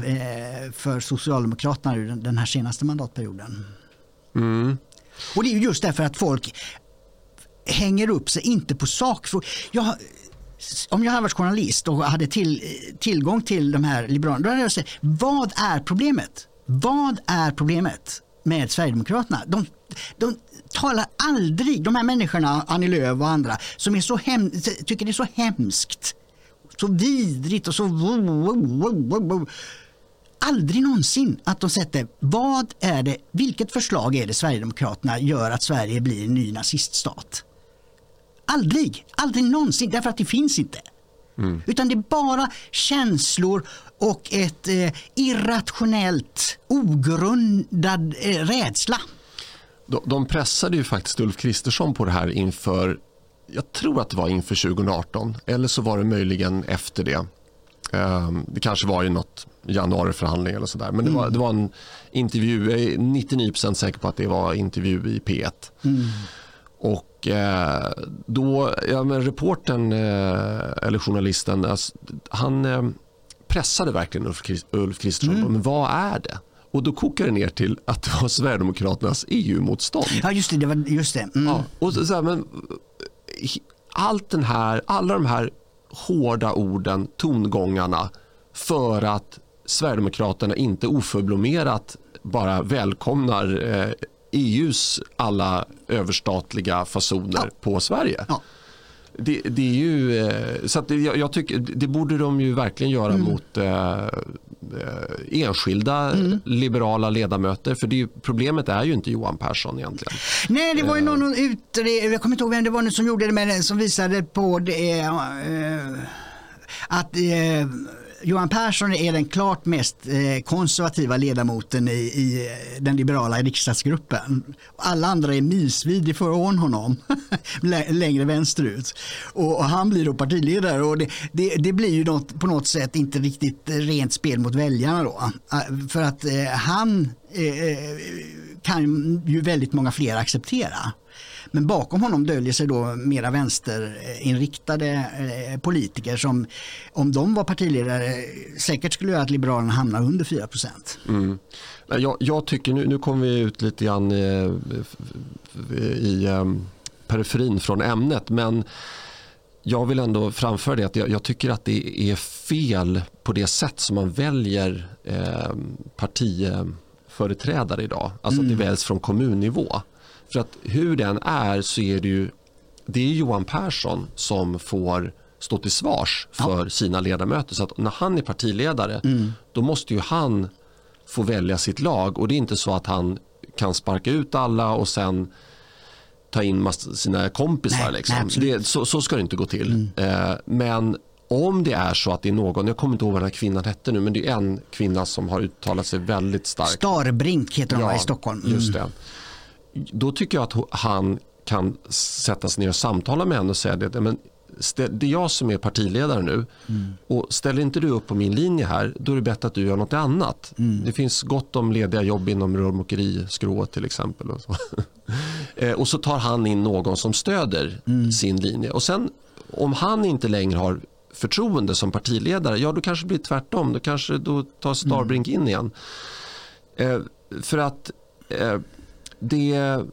för Socialdemokraterna den här senaste mandatperioden. Mm. Och det är just därför att folk hänger upp sig inte på sakfrågor om jag hade varit journalist och hade till, tillgång till de här liberalerna, då hade jag sagt, vad är problemet? Vad är problemet med Sverigedemokraterna? De, de talar aldrig, de här människorna, Annie Lööf och andra, som är så hem, tycker det är så hemskt, så vidrigt och så... Aldrig någonsin att de sätter, vad är det, vilket förslag är det Sverigedemokraterna gör att Sverige blir en ny naziststat? Aldrig, aldrig någonsin, därför att det finns inte. Mm. Utan det är bara känslor och ett eh, irrationellt, ogrundad eh, rädsla. De, de pressade ju faktiskt Ulf Kristersson på det här inför, jag tror att det var inför 2018, eller så var det möjligen efter det. Um, det kanske var i något januariförhandling eller sådär. Men det, var, mm. det var en intervju, jag är 99% säker på att det var intervju i P1. Mm. Och eh, då, ja men reporten eh, eller journalisten, alltså, han eh, pressade verkligen Ulf, Kristersson. Mm. Men vad är det? Och då kokar det ner till att det var Sverigedemokraternas EU-motstånd. Ja just det, det var just det. Mm. Ja, och så, så här, men, allt den här, alla de här hårda orden, tongångarna för att Sverigedemokraterna inte oförblommerat bara välkomnar EUs alla överstatliga fasoner ja. på Sverige. Ja. Det, det, är ju, eh, så att det, jag, tycker, det borde de ju verkligen göra mm. mot eh, eh, enskilda mm. liberala ledamöter. För det, problemet är ju inte Johan Persson egentligen. Nej, det var ju någon, någon utredning, jag kommer inte ihåg vem det var som gjorde det, men som visade på det, eh, att eh, Johan Persson är den klart mest eh, konservativa ledamoten i, i eh, den liberala riksdagsgruppen. Alla andra är milsvid ifrån honom, längre vänsterut. Och, och, han blir då partiledare och det, det, det blir ju något, på något sätt inte riktigt rent spel mot väljarna då. Ah, för att eh, han eh, eh, kan ju väldigt många fler acceptera. Men bakom honom döljer sig då mera vänsterinriktade eh, politiker som om de var partiledare säkert skulle göra att Liberalerna hamnar under 4 procent. Mm. Jag, jag, tycker, nu, nu kommer vi ut lite grann i, i um, periferin från ämnet, men jag vill ändå framföra det att jag, jag, tycker att det är fel på det sätt som man väljer eh, partiföreträdare idag. Alltså mm. att det väljs från kommunnivå. För att hur den är så är det ju det är Johan Persson som får stå till svars för ja. sina ledamöter. Så att när han är partiledare mm. då måste ju han få välja sitt lag och det är inte så att han kan sparka ut alla och sen ta in sina kompisar. Nej, liksom. nej, det, så, så, ska det inte gå till. Mm. Eh, men om det är så att det är någon, jag kommer inte ihåg vad den här kvinnan hette nu, men det är en kvinna som har uttalat sig väldigt starkt. Starbrink heter hon ja, i Stockholm. Mm. Just det. Då tycker jag att han kan sätta sig ner och samtala med henne och säga det. Men det är jag som är partiledare nu mm. och ställer inte du upp på min linje här då är det bättre att du gör något annat. Mm. Det finns gott om lediga jobb inom rörmokeriskrået till exempel. Och så. Eh, och så tar han in någon som stöder mm. sin linje och sen om han inte längre har förtroende som partiledare, ja då kanske det blir tvärtom. Då kanske då tar Starbrink in igen. Eh, för att eh, det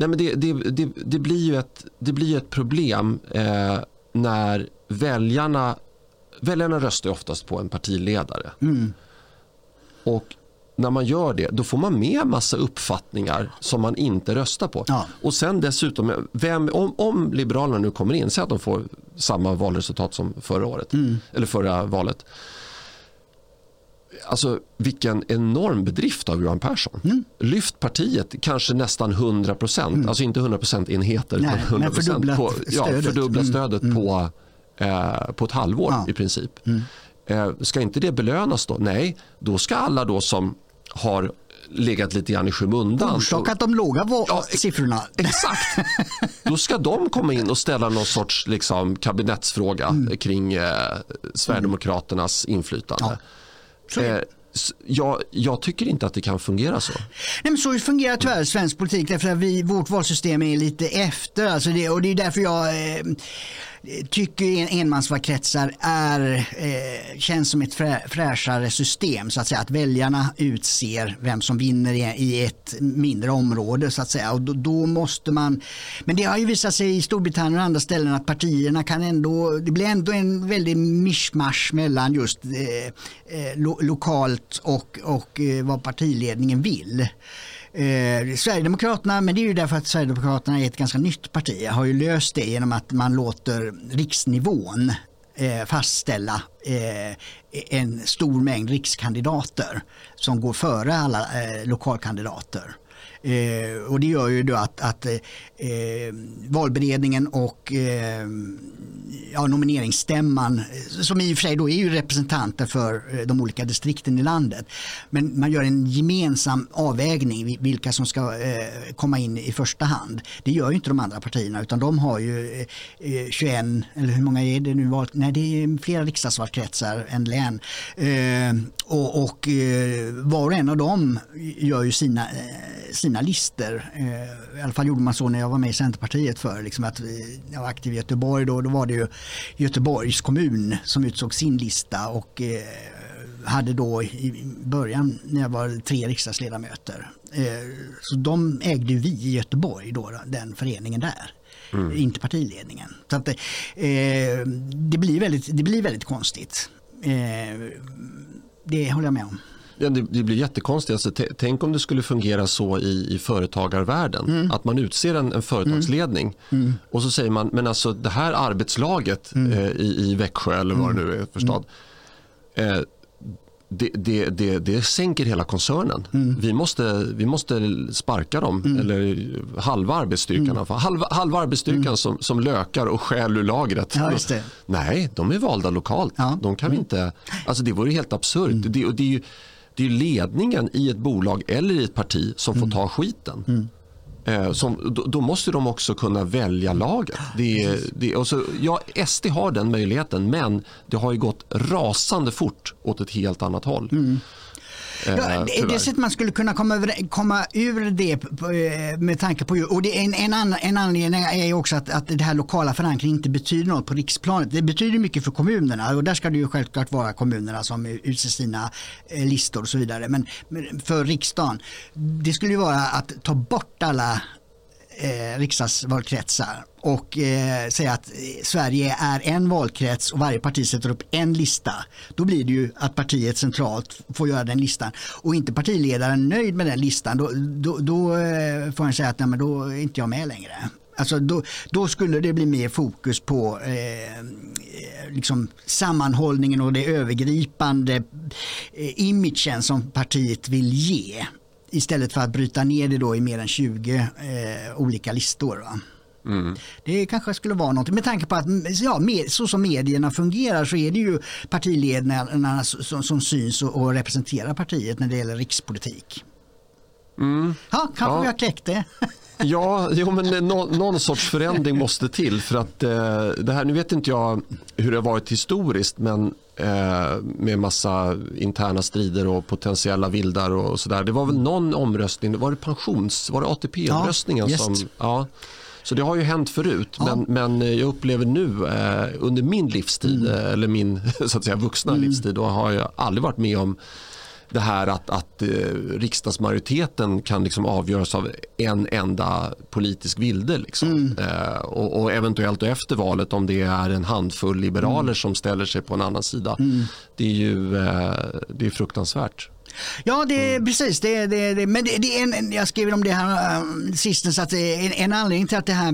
Nej, men det, det, det, det, blir ju ett, det blir ett problem eh, när väljarna, väljarna röstar oftast på en partiledare. Mm. Och när man gör det, då får man med massa uppfattningar som man inte röstar på. Ja. Och sen dessutom, vem, om, om Liberalerna nu kommer in, säg att de får samma valresultat som förra året, mm. eller förra valet alltså, vilken enorm bedrift av Johan Persson. Mm. Lyft partiet kanske nästan 100 procent, mm. alltså inte 100 enheter, utan 100 procent på, ja, fördubbla mm. stödet mm. på, eh, på ett halvår ja. i princip. Mm. Eh, ska inte det belönas då? Nej, då ska alla då som har legat lite grann i skymundan. Orsakat de låga ja, siffrorna. Exakt. Då ska de komma in och ställa någon sorts liksom, kabinettsfråga mm. kring eh, Sverigedemokraternas inflytande. Ja. Eh, jag, jag, tycker inte att det kan fungera så. Nej, men så fungerar tyvärr svensk politik därför att vi, vårt valsystem är lite efter. Alltså det, och det är därför jag eh, tycker en, enmansvalkretsar är, eh, känns som ett frä, fräschare system så att säga. Att väljarna utser vem som vinner i, i ett mindre område så att säga. Och då, då, måste man, men det har ju visat sig i Storbritannien och andra ställen att partierna kan ändå, det blir ändå en väldig mischmasch mellan just eh, eh lo, lokalt och, och eh, vad partiledningen vill. Eh, Sverigedemokraterna, men det är ju därför att Sverigedemokraterna är ett ganska nytt parti, har ju löst det genom att man låter riksnivån eh, fastställa eh, en stor mängd rikskandidater som går före alla eh, lokalkandidater. Eh, och det gör ju då att, att eh, eh valberedningen och eh, ja, nomineringsstämman, eh, som i och för sig då är ju representanter för eh, de olika distrikten i landet, men man gör en gemensam avvägning vilka som ska eh, komma in i första hand. Det gör ju inte de andra partierna utan de har ju 21, eller hur många är det nu? Nej, det är flera riksdagsvalkretsar än län. och, och var och en av dem gör ju sina, sina sina listor. Eh, I alla fall gjorde man så när jag var med i Centerpartiet för liksom att jag var aktiv i Göteborg. Då, då var det ju Göteborgs kommun som utsåg sin lista och eh, hade då i början när jag var tre riksdagsledamöter. Eh, så de ägde vi i Göteborg, då, den föreningen där. Mm. Inte partiledningen. Så att, det, blir väldigt, det blir väldigt konstigt. det håller jag med om. Ja, det, det blir jättekonstigt. Alltså, tänk om det skulle fungera så i, i företagarvärlden. Mm. Att man utser en, en företagsledning mm. mm. och så säger man men alltså det här arbetslaget mm. eh, i, i Växjö eller vad det nu är för stad. Mm. Eh, det, det, det, det sänker hela koncernen. Mm. Vi, måste, vi måste sparka dem, mm. eller halva arbetsstyrkan. Mm. Halva, halva arbetsstyrkan mm. som, som lökar och skäl ur lagret. Ja, Nej, de är valda lokalt. Ja. De kan inte, alltså det vore helt absurt. Det, det är ju, det är ledningen i ett bolag eller i ett parti som får mm. ta skiten. Mm. Eh, som, då, då, måste de också kunna välja laget. Det, det, alltså, ja, SD har den möjligheten men det har ju gått rasande fort åt ett helt annat håll. Mm. Ja, det, det sätt man skulle kunna komma, över, komma ur det eh, med tanke på, och det, en, en, annan, en anledning är också att, att det här lokala förankring inte betyder något på riksplanet. Det betyder mycket för kommunerna och där ska det ju självklart vara kommunerna som utser sina eh, listor och så vidare. Men för riksdagen, det skulle ju vara att ta bort alla eh, riksdagsvalkretsar och eh, säga att Sverige är en valkrets och varje parti sätter upp en lista. Då blir det ju att partiet centralt får göra den listan. Och inte partiledaren nöjd med den listan då, då, då eh, får han säga att nej, men då är inte jag med längre. Alltså då, då, skulle det bli mer fokus på eh, liksom sammanhållningen och det övergripande eh, imagen som partiet vill ge. Istället för att bryta ner det då i mer än 20 eh, olika listor. Mm. Det kanske skulle vara något. Med tanke på att ja, med, så som medierna fungerar så är det ju partiledarna som, som syns och, och, representerar partiet när det gäller rikspolitik. Mm. Ja, kanske ja. vi har kläckt det. Ja, jo, men no, någon sorts förändring måste till. för att eh, det här, Nu vet inte jag hur det har varit historiskt men eh, med massa interna strider och potentiella vildar och sådär. Det var väl någon omröstning, var det pensions, var det ATP-omröstningen? Ja, som, ja. Så det har ju hänt förut ja. men, men jag upplever nu eh, under min livstid mm. eller min så att säga, vuxna mm. livstid då har jag aldrig varit med om det här att, att eh, riksdagsmajoriteten kan liksom avgöras av en enda politisk vilde. Liksom. Mm. Eh, och, och, eventuellt efter valet om det är en handfull liberaler mm. som ställer sig på en annan sida. Mm. Det är ju eh, det är fruktansvärt. Ja, det är mm. precis. Det, det, det, men det, det, är en, jag skrev om det här um, sistens att en, en anledning till att det här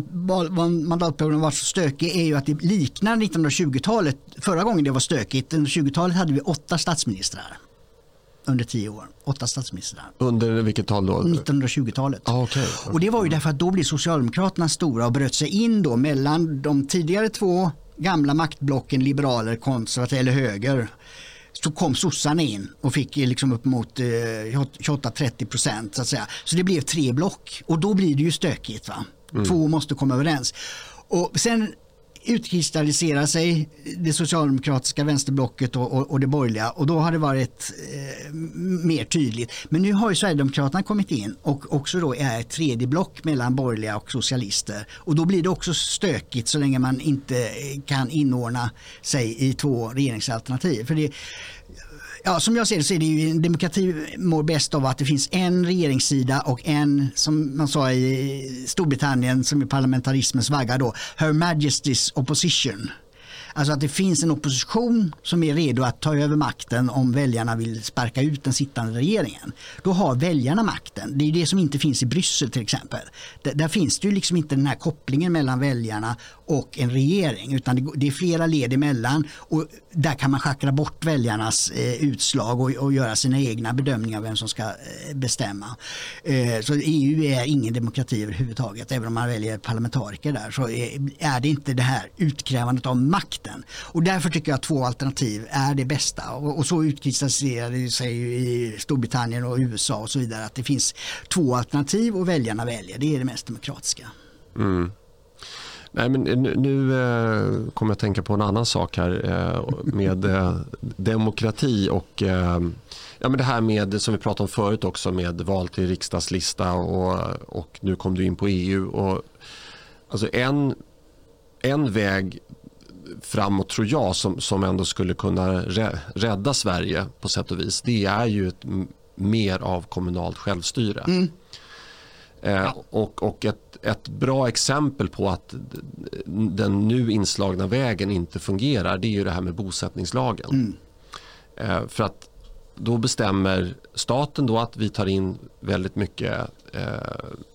mandatperioden var så stökig är ju att det liknar 1920-talet. Förra gången det var stökigt, under 20-talet hade vi åtta statsministrar under tio år. Åtta statsministrar. Under vilket tal då? 1920-talet. Ah, okay. Och det var ju därför att då blev Socialdemokraterna stora och bröt sig in då mellan de tidigare två gamla maktblocken, liberaler, konservativa eller höger. Så kom sossarna in och fick liksom upp mot eh, 28-30 procent så att säga. Så det blev tre block och då blir det ju stökigt. Va? Mm. Två måste komma överens. Och sen utkristallisera sig det socialdemokratiska vänsterblocket och, och, och, det borgerliga och då har det varit eh, mer tydligt. Men nu har ju Sverigedemokraterna kommit in och också då är ett tredje block mellan borgerliga och socialister och då blir det också stökigt så länge man inte kan inordna sig i två regeringsalternativ. För det, Ja, som jag ser det så är det ju en demokrati mår bäst av att det finns en regeringssida och en, som man sa i Storbritannien, som är parlamentarismens vagga då, Her Majesty's Opposition. Alltså att det finns en opposition som är redo att ta över makten om väljarna vill sparka ut den sittande regeringen. Då har väljarna makten. Det är det som inte finns i Bryssel till exempel. Där, där finns det ju liksom inte den här kopplingen mellan väljarna och en regering utan det, är flera led emellan och där kan man schackra bort väljarnas eh, utslag och, och, göra sina egna bedömningar av vem som ska eh, bestämma. Eh, så EU är ingen demokrati överhuvudtaget. Även om man väljer parlamentariker där så är, det inte det här utkrävandet av makten. Och därför tycker jag att två alternativ är det bästa. Och, och så utkristalliserar det sig i Storbritannien och USA och så vidare att det finns två alternativ och väljarna väljer. Det är det mest demokratiska. Mm. Nej, men nu, nu eh, kommer jag att tänka på en annan sak här eh, med eh, demokrati och eh, ja, men det här med som vi pratade om förut också med val till riksdagslista och, och nu kom du in på EU. Och, alltså en, en väg framåt tror jag som, som ändå skulle kunna rädda Sverige på sätt och vis det är ju ett, mer av kommunalt självstyre. Mm. Eh, och, och ett, ett bra exempel på att den nu inslagna vägen inte fungerar det är ju det här med bosättningslagen. Mm. Eh, för att då bestämmer staten då att vi tar in väldigt mycket eh,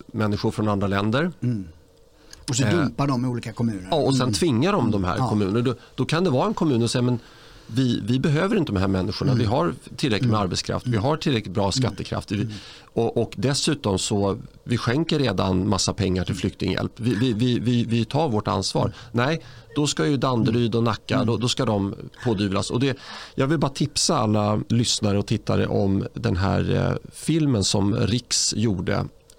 människor från andra länder. Mm. Och så dumpar de i olika kommuner. Ja, och sen mm. tvingar de de här mm. kommunerna. Då, då, kan det vara en kommun och säga men vi, vi behöver inte de här människorna. Mm. Vi har tillräckligt med mm. arbetskraft. Vi har tillräckligt bra mm. skattekraft. Och, och, dessutom så vi skänker redan massa pengar till flyktinghjälp. Vi, vi, vi, vi, tar vårt ansvar. Nej, då ska ju Danderyd och Nacka då, då ska de pådyvlas. Och det, jag vill bara tipsa alla lyssnare och tittare om den här eh, filmen som Riks gjorde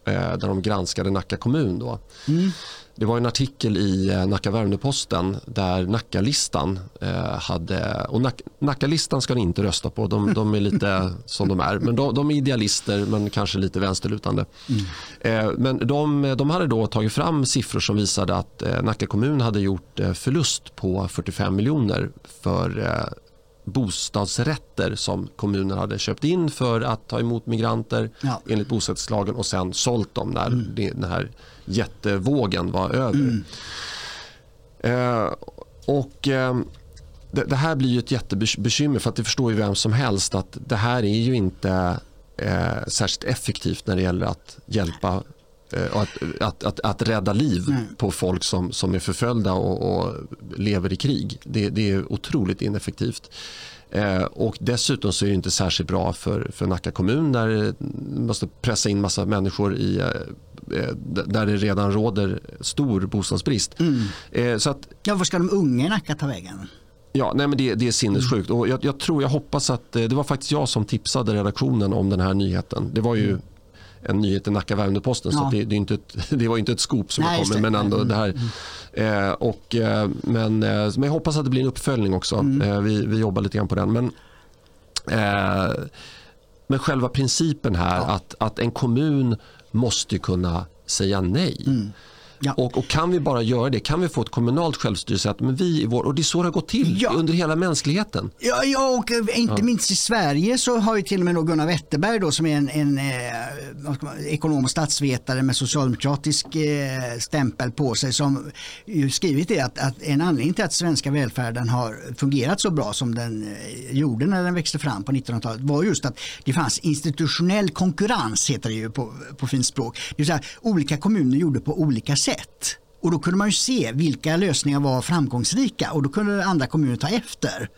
eh, där de granskade Nacka kommun. Då. Mm. Det var en artikel i eh, Nacka Värmdö-Posten där Nackalistan eh, hade, och Nack, Nackalistan ska ni inte rösta på, de, de är lite som de är, men de, de, är idealister men kanske lite vänsterlutande. Mm. Eh, men de, de hade då tagit fram siffror som visade att Nacka kommun hade gjort förlust på 45 miljoner för bostadsrätter som kommunen hade köpt in för att ta emot migranter ja. enligt bosättningslagen och sen sålt dem när mm. den här jättevågen var över. Mm. Eh, och eh, det, det, här blir ju ett jättebekymmer för att det förstår ju vem som helst att det här är ju inte eh, särskilt effektivt när det gäller att hjälpa eh, och att, att, att, att rädda liv mm. på folk som, som är förföljda och, och lever i krig. Det, det är otroligt ineffektivt. Eh, och dessutom så är det inte särskilt bra för, för Nacka kommun där man måste pressa in massa människor i eh, där det redan råder stor bostadsbrist. Mm. Eh, så att, ja, var ska de unga i Nacka ta vägen? Ja, nej, men det, det är sinnessjukt. Och jag, jag, tror, jag hoppas att eh, det var faktiskt jag som tipsade redaktionen om den här nyheten. Det var ju mm. en nyhet i Nacka Värmdö-Posten ja. så det, det, inte ett, det var inte ett skop som nej, kom men ändå mm. det här. Mm. Eh, och, eh, men, eh, men jag hoppas att det blir en uppföljning också. Mm. Eh, vi, vi jobbar lite grann på den. Men, eh, men själva principen här ja. att, att en kommun måste kunna säga nej. Mm. Ja. Och, och, kan vi bara göra det, kan vi få ett kommunalt självstyrelse, att, men vi vår, och det är så det har gått till ja. under hela mänskligheten. Ja, ja och eh, inte ja. minst i Sverige så har ju till och med Gunnar Wetterberg då, som är en, en eh, ekonom och statsvetare med socialdemokratisk eh, stämpel på sig som skrivit det att, att en anledning till att svenska välfärden har fungerat så bra som den eh, gjorde när den växte fram på 1900-talet var just att det fanns institutionell konkurrens, heter det ju på, på fint språk. Det vill säga, olika kommuner gjorde på olika sätt sätt. Och då kunde man ju se vilka lösningar var framgångsrika och då kunde andra kommuner ta efter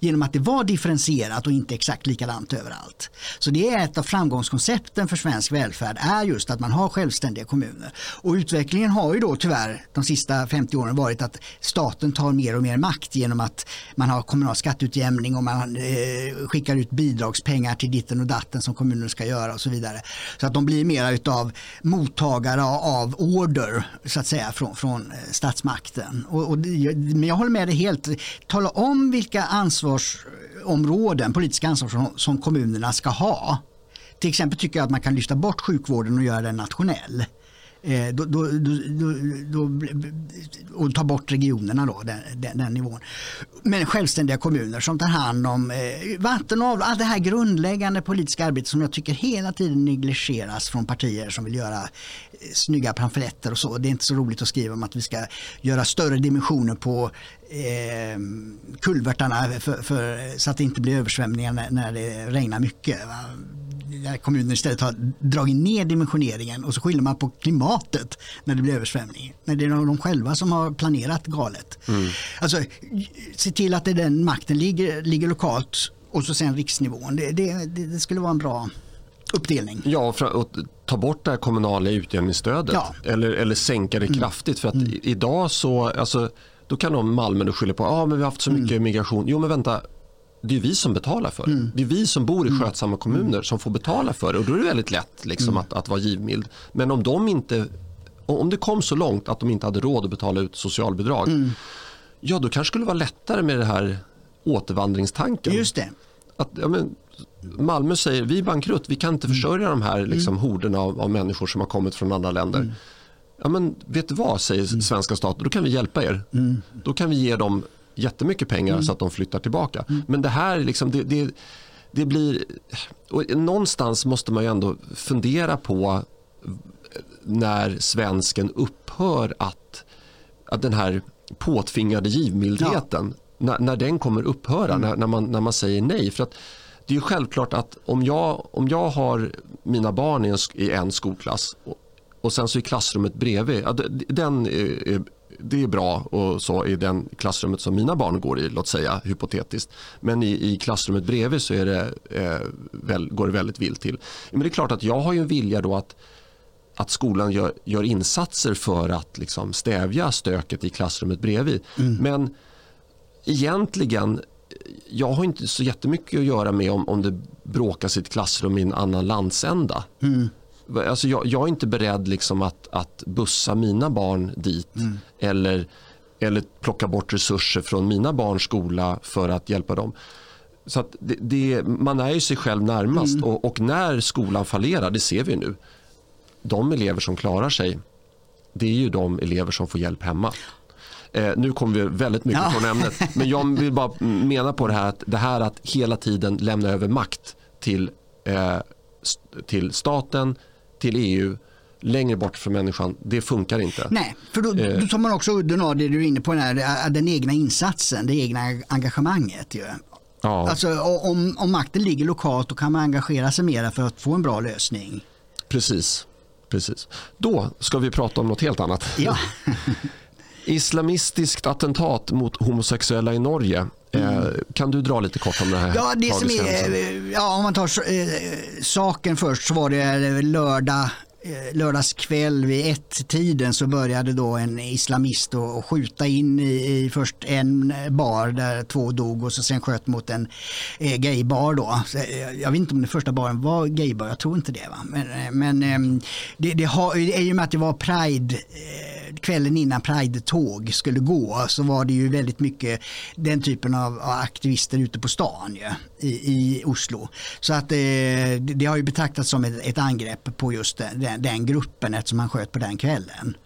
genom att det var differentierat och inte exakt likadant överallt. Så det är ett av framgångskoncepten för svensk välfärd är just att man har självständiga kommuner. Och utvecklingen har ju då tyvärr de sista 50 åren varit att staten tar mer och mer makt genom att man har kommunal skatteutjämning och man eh, skickar ut bidragspengar till ditten och datten som kommunen ska göra och så vidare. Så att de blir mera utav mottagare av order så att säga från, från eh, statsmakten. Och, och, men jag håller med dig helt. Tala om vilka ansvar ansvarsområden, politiska ansvar som kommunerna ska ha. Till exempel tycker jag att man kan lyfta bort sjukvården och göra den nationell. Eh, då, då, då, och ta bort regionerna då, den, den, den, nivån. Men självständiga kommuner som tar hand om eh, vatten och allt det här grundläggande politiska arbetet som jag tycker hela tiden negligeras från partier som vill göra eh, snygga pamfletter och så. Det är inte så roligt att skriva om att vi ska göra större dimensioner på eh, kulvertarna för, för, så att det inte blir översvämningar när, när det regnar mycket. Va? Där kommunen istället har dragit ner dimensioneringen och så skyller man på klimatet när det blir översvämning. När det är de själva som har planerat galet. Mm. Alltså, se till att det den makten ligger, ligger lokalt och så sen riksnivån. Det, det, det skulle vara en bra uppdelning. Ja, och ta bort det här kommunala utjämningsstödet ja. eller, eller sänka det mm. kraftigt. För att mm. idag så, alltså, då kan de Malmö skylla på att ah, vi har haft så mycket mm. migration. Jo men vänta, det är vi som betalar för det. Mm. Det är vi som bor i mm. skötsamma kommuner som får betala för det och då är det väldigt lätt liksom, mm. att, att vara givmild. Men om de inte om det kom så långt att de inte hade råd att betala ut socialbidrag mm. ja då kanske skulle det vara lättare med det här återvandringstanken. Just det. Att, ja, men, Malmö säger vi är bankrutt, vi kan inte mm. försörja de här liksom, mm. horderna av, av, människor som har kommit från andra länder. Ja, men vet du vad, säger svenska staten, då kan vi hjälpa er. Då kan vi ge dem jättemycket pengar mm. så att de flyttar tillbaka. Mm. Men det här liksom, det, det, det blir... någonstans måste man ju ändå fundera på när svensken upphör att, att den här påtvingade givmildheten, ja. när, när den kommer upphöra, mm. när, när, man, när man säger nej. För att det är självklart att om jag, om jag har mina barn i en, i en skolklass och, och sen så i klassrummet bredvid, ja, den är, det är bra och så i den klassrummet som mina barn går i, låt säga hypotetiskt. Men i, i klassrummet bredvid så är det, eh, väl, går det väldigt vilt till. Men det är klart att jag har ju en vilja då att, att skolan gör, gör insatser för att liksom stävja stöket i klassrummet bredvid. Mm. Men egentligen jag har inte så jättemycket att göra med om, om det bråkas i ett klassrum i en annan landsända. Mm. Alltså jag, jag, är inte beredd liksom att, att bussa mina barn dit mm. eller, eller plocka bort resurser från mina barns skola för att hjälpa dem. Så det, det, man är ju sig själv närmast mm. och, och, när skolan fallerar, det ser vi nu. De elever som klarar sig, det är ju de elever som får hjälp hemma. Eh, nu kommer vi väldigt mycket Ja. från ämnet. Men jag vill bara mena på det här att det här att hela tiden lämna över makt till, eh, till staten, till EU, längre bort från människan, det funkar inte. Nej, för då, Eh. då tar man också udden av det du är inne på, den, här, den egna insatsen, det egna engagemanget. Ju. Ja, Alltså, om, om makten ligger lokalt då kan man engagera sig mer för att få en bra lösning. precis. precis. Då ska vi prata om något helt annat. Ja. Islamistiskt attentat mot homosexuella i Norge. Eh, kan du dra lite kort om det här? Mm. Ja, det som är, ja, om man tar eh, saken först så var det lördag eh, Eh, lördagskväll vid ett-tiden så började då en islamist att skjuta in i, i först en bar där två dog och så sen sköt mot en eh, gaybar. Då. Så, eh, jag vet inte om den första baren var gaybar, jag tror inte det. Va? Men, eh, men eh, det, det har, i och med att det var Pride eh, kvällen innan Pride-tåg skulle gå så var det ju väldigt mycket den typen av aktivister ute på stan ju, i, i Oslo. Så att det, det har ju betraktats som ett, ett angrepp på just den, den, den gruppen eftersom han sköt på den kvällen.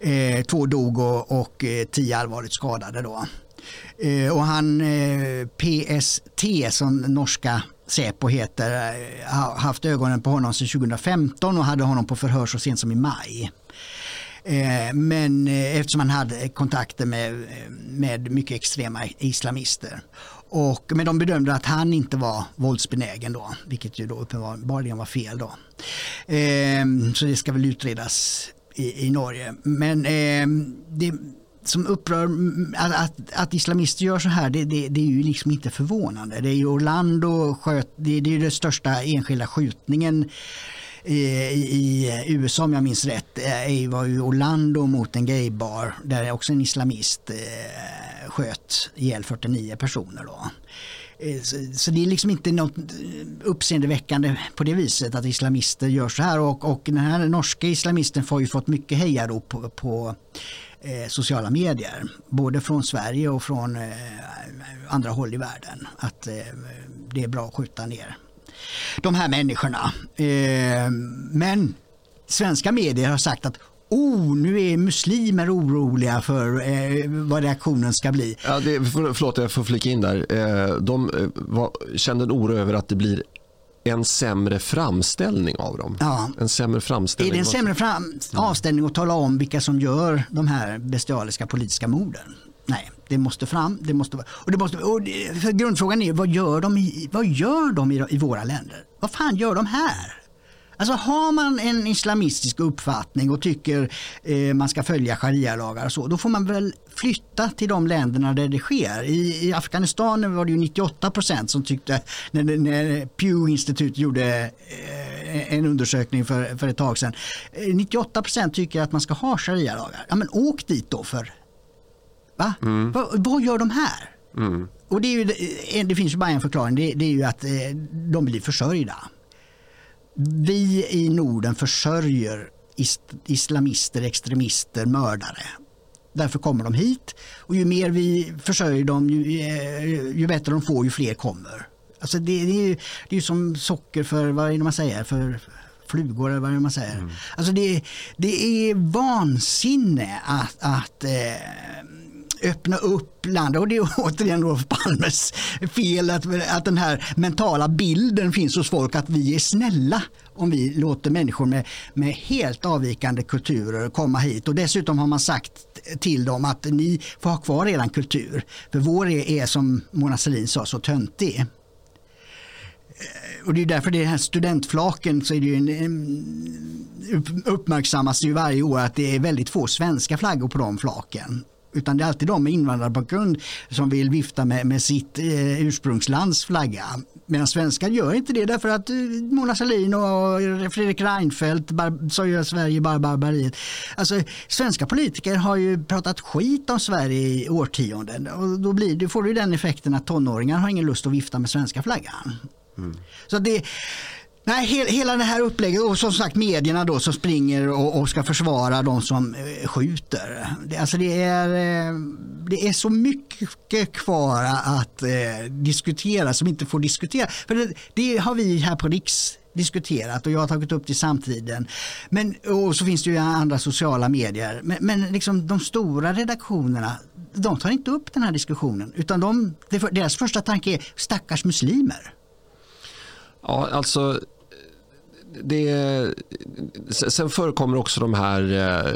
Eh, två dog och, och eh, tio allvarligt skadade då. Eh, och han eh, PST som norska Säpo heter eh, har haft ögonen på honom sedan 2015 och hade honom på förhör så sent som i maj. Eh, men eftersom han hade kontakter med, med mycket extrema islamister. Och, men de bedömde att han inte var våldsbenägen då, vilket ju då uppenbarligen var fel. Då. Eh, Så det ska väl utredas i, i Norge. Men eh, det som upprör, att, att, att islamister gör så här, det, det, det är ju liksom inte förvånande. Det är ju Orlando sköt, det, det är ju den största enskilda skjutningen i, USA om jag minns rätt eh, var ju Orlando mot en gaybar där också en islamist eh, sköt ihjäl 49 personer. Då. Eh, så, det är liksom inte något uppseendeväckande på det viset att islamister gör så här och, och den här norska islamisten har ju fått mycket hejarop på, på eh, sociala medier. Både från Sverige och från eh, andra håll i världen. Att eh, det är bra att skjuta ner de här människorna. Eh, men svenska medier har sagt att oh, nu är muslimer oroliga för eh, vad reaktionen ska bli. Ja, det, för, förlåt, jag får flika in där. Eh, De eh, var, kände en oro över att det blir en sämre framställning av dem. Ja. En sämre Är framställning. det en sämre fram- avställning att tala om vilka som gör de här bestialiska politiska morden? Nej, det måste fram. Det måste, och det måste, och det, grundfrågan är vad gör de, i, vad gör de i, i våra länder? Vad fan gör de här? Alltså har man en islamistisk uppfattning och tycker eh, man ska följa sharia-lagar och så, då får man väl flytta till de länderna där det sker. I, i Afghanistan var det ju 98 procent som tyckte, när, när Pew Institute gjorde eh, en undersökning för, för ett tag sedan, eh, 98 procent tycker att man ska ha sharia-lagar. Ja men åk dit då för, va? Va, vad gör de här? Mm. Och det, ju, det finns ju bara en förklaring, det, det är ju att eh, de blir försörjda. Vi i Norden försörjer is, islamister, extremister, mördare. Därför kommer de hit och ju mer vi försörjer dem ju, eh, ju bättre de får ju fler kommer. Alltså det, det, är ju, det är som socker för, vad är det man säger, för flugor eller vad man säger. Alltså det, det är vansinne att, att eh, öppna upp landet. Och det är återigen Olof Palmes fel att, att den här mentala bilden finns hos folk att vi är snälla om vi låter människor med, med helt avvikande kulturer komma hit. Och dessutom har man sagt till dem att ni får ha kvar er kultur. För vår är, är som Mona Sahlin sa så töntig. Eh, och det är därför det här studentflaken så är det ju en, uppmärksammas ju varje år att det är väldigt få svenska flaggor på de flaken. Utan det är alltid de med invandrarbakgrund som vill vifta med, med sitt eh, ursprungslands flagga. Medan svenskar gör inte det därför att eh, Mona Sahlin och Fredrik Reinfeldt så gör Sverige bara barbariet. Alltså, svenska politiker har ju pratat skit om Sverige i årtionden och då blir det, får du den effekten att tonåringar har ingen lust att vifta med svenska flaggan. Så det, nej, he, hela det här upplägget och som sagt medierna då som springer och, och ska försvara de som eh, skjuter. Det, alltså det, är, eh, det är så mycket kvar att eh, diskutera som inte får diskutera. För det, det har vi här på Riks diskuterat och jag har tagit upp det i samtiden. Men, och så finns det ju andra sociala medier. Men, men liksom de stora redaktionerna de tar inte upp den här diskussionen utan de, deras första tanke är stackars muslimer. Ja, alltså det, sen förekommer också de här eh,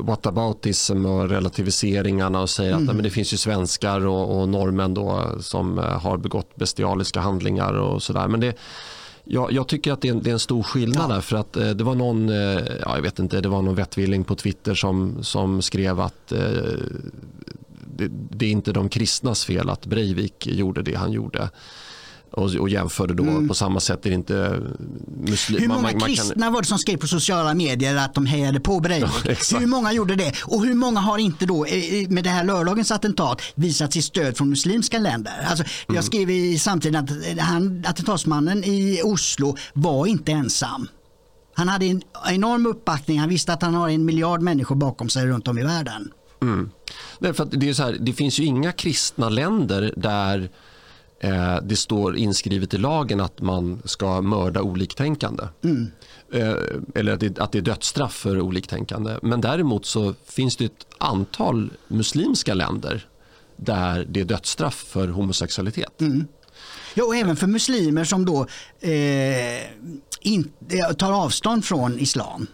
whataboutism och relativiseringarna och säger mm. att men det finns ju svenskar och, och norrmän då som eh, har begått bestialiska handlingar och sådär. Men det, jag, jag tycker att det är, en, det är en stor skillnad ja. där för att eh, det var någon, eh, ja, jag vet inte, det var någon vettvilling på Twitter som, som skrev att eh, det, det, är inte de kristnas fel att Breivik gjorde det han gjorde och, och jämförde då mm. på samma sätt är det inte muslimer. Hur många man, man kristna kan... var det som skrev på sociala medier att de hejade på Breivik? Ja, hur många gjorde det? Och hur många har inte då med det här lördagens attentat visat sitt stöd från muslimska länder? Alltså, mm. Jag skrev i samtiden att han, attentatsmannen i Oslo var inte ensam. Han hade en enorm uppbackning. Han visste att han har en miljard människor bakom sig runt om i världen. Mm. Därför att det, är så här, det finns ju inga kristna länder där eh, det står inskrivet i lagen att man ska mörda oliktänkande. Mm. Eh, eller att det, att det är dödsstraff för oliktänkande. Men däremot så finns det ett antal muslimska länder där det är dödsstraff för homosexualitet. Mm. Ja, och även för muslimer som då eh, in, tar avstånd från islam.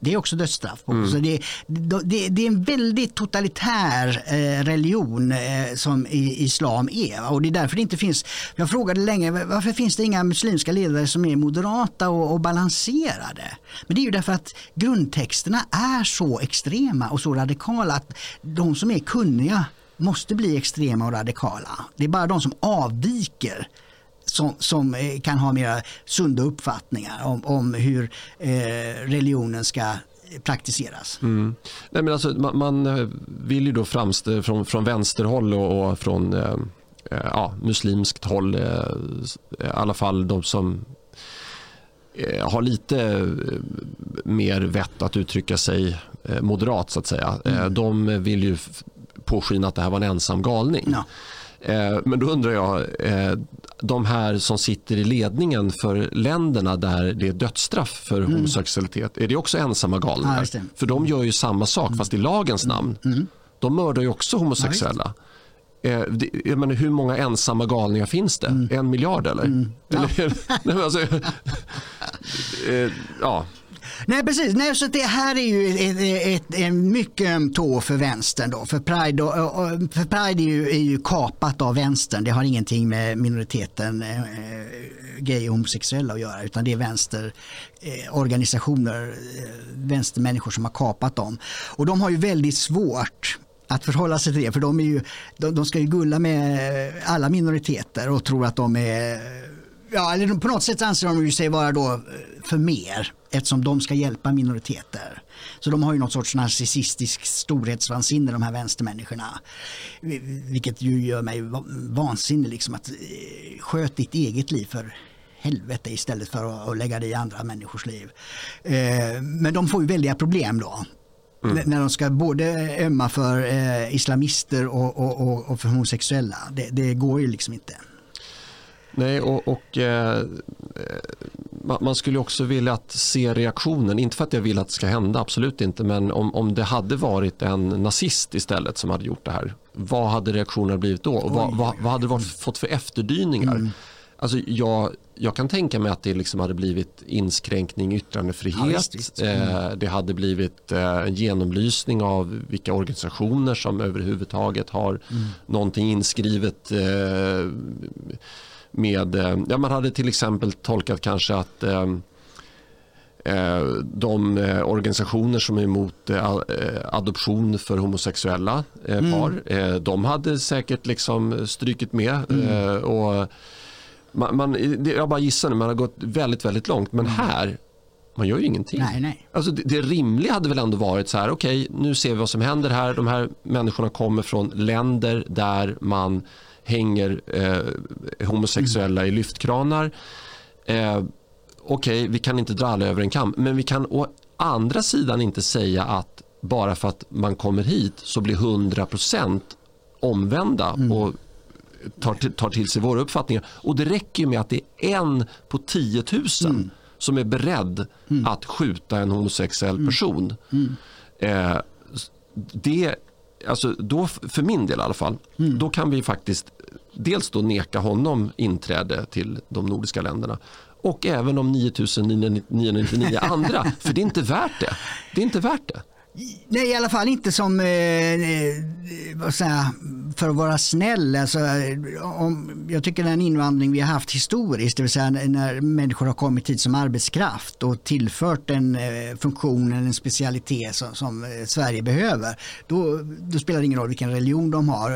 Det är också dödsstraff. Mm. Så det, det, det, är en väldigt totalitär eh, religion eh, som islam är. Och det är därför det inte finns, jag frågade länge varför finns det inga muslimska ledare som är moderata och, och balanserade? Men det är ju därför att grundtexterna är så extrema och så radikala att de som är kunniga måste bli extrema och radikala. Det är bara de som avviker som, som eh, kan ha mer sunda uppfattningar om, om hur eh, religionen ska praktiseras. Mm. Nej, men alltså, man, man, eh, vill ju då framstå från, från vänsterhåll och, och från eh ja, muslimskt håll, eh, i alla fall de som eh, har lite mer vett att uttrycka sig moderat så att säga. Mm. De vill ju påskina att det här var en ensam galning. Ja. Men då undrar jag, de här som sitter i ledningen för länderna där det är dödsstraff för mm. homosexualitet, är det också ensamma galningar? Ja, för de gör ju samma sak mm. fast i lagens mm. namn. Mm. De mördar ju också homosexuella. Ja, eh, menar, hur många ensamma galningar finns det? Mm. En miljard eller? Mm. Ja. eller alltså, eh, ja. Nej precis, Nej, så det här är ju ett, ett, en mycket öm tå för vänstern. Då. För Pride, och, och, för Pride är, ju, är ju kapat av vänstern. Det har ingenting med minoriteten eh, eh gay och homosexuella att göra utan det är vänsterorganisationer, eh, eh, vänstermänniskor som har kapat dem. Och de har ju väldigt svårt att förhålla sig till det för de, är ju, de, de ska ju gulla med alla minoriteter och tror att de är ja, eller på något sätt anser de ju sig vara då för mer eftersom de ska hjälpa minoriteter. Så de har ju något sorts narcissistisk storhetsvansinne de här vänstermänniskorna. Vilket ju gör mig vansinnig liksom att eh, sköt ditt eget liv för helvete istället för att lägga det i andra människors liv. Eh, men de får ju väldiga problem då. Mm. När de ska både ömma för eh, islamister och, och, och, för homosexuella. Det, det går ju liksom inte. Nej, och, och eh, man skulle också vilja att se reaktionen, inte för att jag vill att det ska hända, absolut inte, men om, om det hade varit en nazist istället som hade gjort det här, vad hade reaktionerna blivit då? Och vad, vad, vad hade det fått för efterdyningar? Mm. Alltså jag, jag kan tänka mig att det liksom hade blivit inskränkning i yttrandefrihet. Ja, visst. Mm. Eh, det hade blivit eh, en genomlysning av vilka organisationer som överhuvudtaget har mm. någonting inskrivet eh, med, eh, ja, man hade till exempel tolkat kanske att eh, eh de organisationer som är emot adoption för homosexuella mm. par, de hade säkert liksom strykit med. Mm. Och man, man, jag bara gissar nu, man har gått väldigt, väldigt långt. Men mm. här, man gör ju ingenting. Nej, nej. Alltså det, det rimliga hade väl ändå varit så här, okej, okay, nu ser vi vad som händer här. De här människorna kommer från länder där man hänger eh, homosexuella mm. i lyftkranar. Eh, Okej, okay, vi kan inte dra alla över en kam, men vi kan å andra sidan inte säga att bara för att man kommer hit så blir 100% omvända mm. och tar, tar till sig våra uppfattningar. Och det räcker med att det är en på 10 000 mm. som är beredd mm. att skjuta en homosexuell mm. person. Mm. Eh, det, alltså då, för min del i alla fall, mm. då kan vi faktiskt dels då neka honom inträde till de nordiska länderna och även de 9999 andra. För det är inte värt det. Det är inte värt det. Nej, i alla fall inte som, eh, eh säga, för att vara snäll. Alltså, om, jag tycker den invandring vi har haft historiskt, det vill säga när människor har kommit hit som arbetskraft och tillfört en eh, funktion, en specialitet som, som eh, Sverige behöver, då, då, spelar det ingen roll vilken religion de har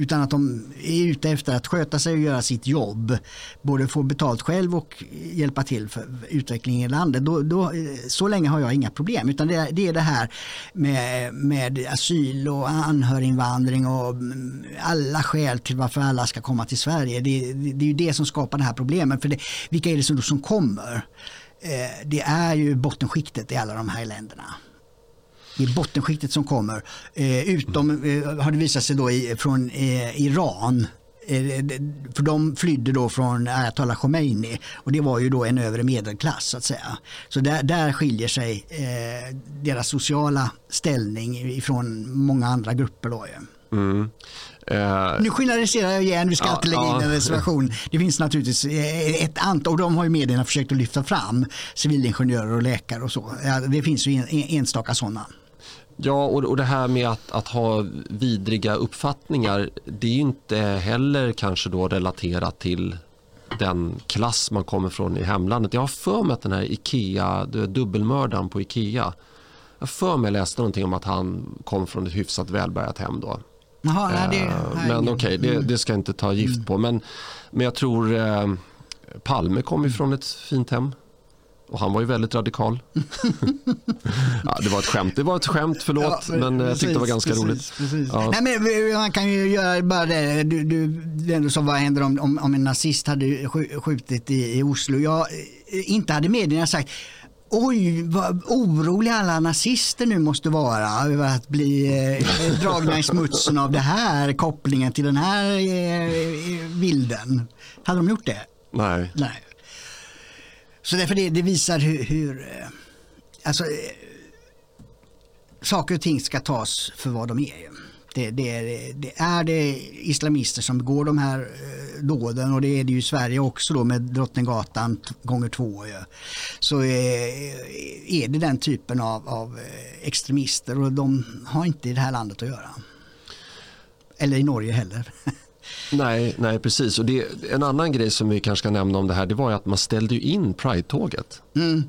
utan att de är ute efter att sköta sig och göra sitt jobb. Både få betalt själv och hjälpa till för utveckling i landet. Då, då, eh, så länge har jag inga problem. Utan det, det är det här med, med asyl och anhöriginvandring och mm, alla skäl till varför alla ska komma till Sverige. Det, det, det är ju det som skapar det här problemet. För det, vilka är det som, som kommer? Eh, det är ju bottenskiktet i alla de här länderna. Är bottenskiktet som kommer. Eh, utom eh, har det visat sig då i, från eh, Iran för de flydde då från Ayatollah Khomeini och det var ju då en övre medelklass så att säga. Så där, där skiljer sig eh, deras sociala ställning ifrån många andra grupper. Då. Mm. Uh, nu generaliserar jag igen, vi ska uh, alltid lägga in en reservation. Det finns naturligtvis ett antal, och de har ju medierna försökt att lyfta fram, civilingenjörer och läkare och så. Det finns ju en, enstaka sådana. Ja, och, och det här med att, att ha vidriga uppfattningar det är inte heller kanske då relaterat till den klass man kommer från i hemlandet. Jag har för mig att den här Ikea, dubbelmördaren på Ikea jag för mig läste någonting om att han kom från ett hyfsat välbärgat hem då. Jaha, nej, det, eh, men okej, okay, det, mm. det, ska jag inte ta gift på. Men, men jag tror eh, Palme kom ju från ett fint hem. Och han var ju väldigt radikal. ja, det var ett skämt, det var ett skämt, förlåt. Ja, men, men precis, jag tyckte det var ganska precis, roligt. Precis. Ja. Nej, men man kan ju göra bara det, du, du, det som vad händer om, om, om en nazist hade skjutit i, i Oslo. Jag, eh, inte hade medierna sagt Oj, vad oroliga alla nazister nu måste vara över att bli eh, dragna i smutsen av det här, kopplingen till den här eh, bilden. Hade de gjort det? Nej. Nej. Så därför det, det visar hur, hur alltså, eh, saker och ting ska tas för vad de är. Det, det, det, är det islamister som begår de här eh, dåden och det är det ju i Sverige också då med Drottninggatan gånger två. Ja. Så eh, är det den typen av, av extremister och de har inte i det här landet att göra. Eller i Norge heller. Nej, nej precis. Och det, en annan grej som vi kanske ska nämna om det här det var att man ställde in Pride-tåget. Mm.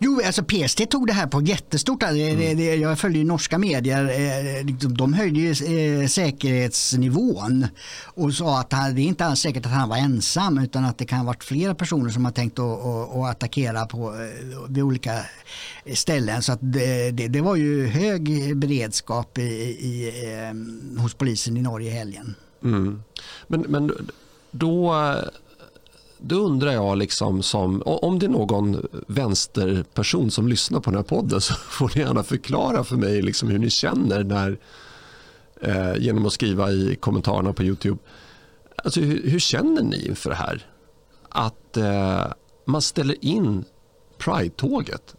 Jo, alltså PST tog det här på jättestort. Mm. Jag följde ju norska medier. Eh, de höjde ju eh, säkerhetsnivån och sa att det inte alls säkert att han var ensam utan att det kan ha varit flera personer som har tänkt att, att, att attackera på, eh, vid olika ställen. Så det, det, det var ju hög beredskap i, i, hos polisen i Norge i helgen. Mm. Men, men då, då undrar jag, liksom som, om det är någon vänsterperson som lyssnar på den här podden så får ni gärna förklara för mig liksom hur ni känner när, eh, genom att skriva i kommentarerna på Youtube. Alltså, hur, hur känner ni inför det här? Att eh, man ställer in Pride-tåget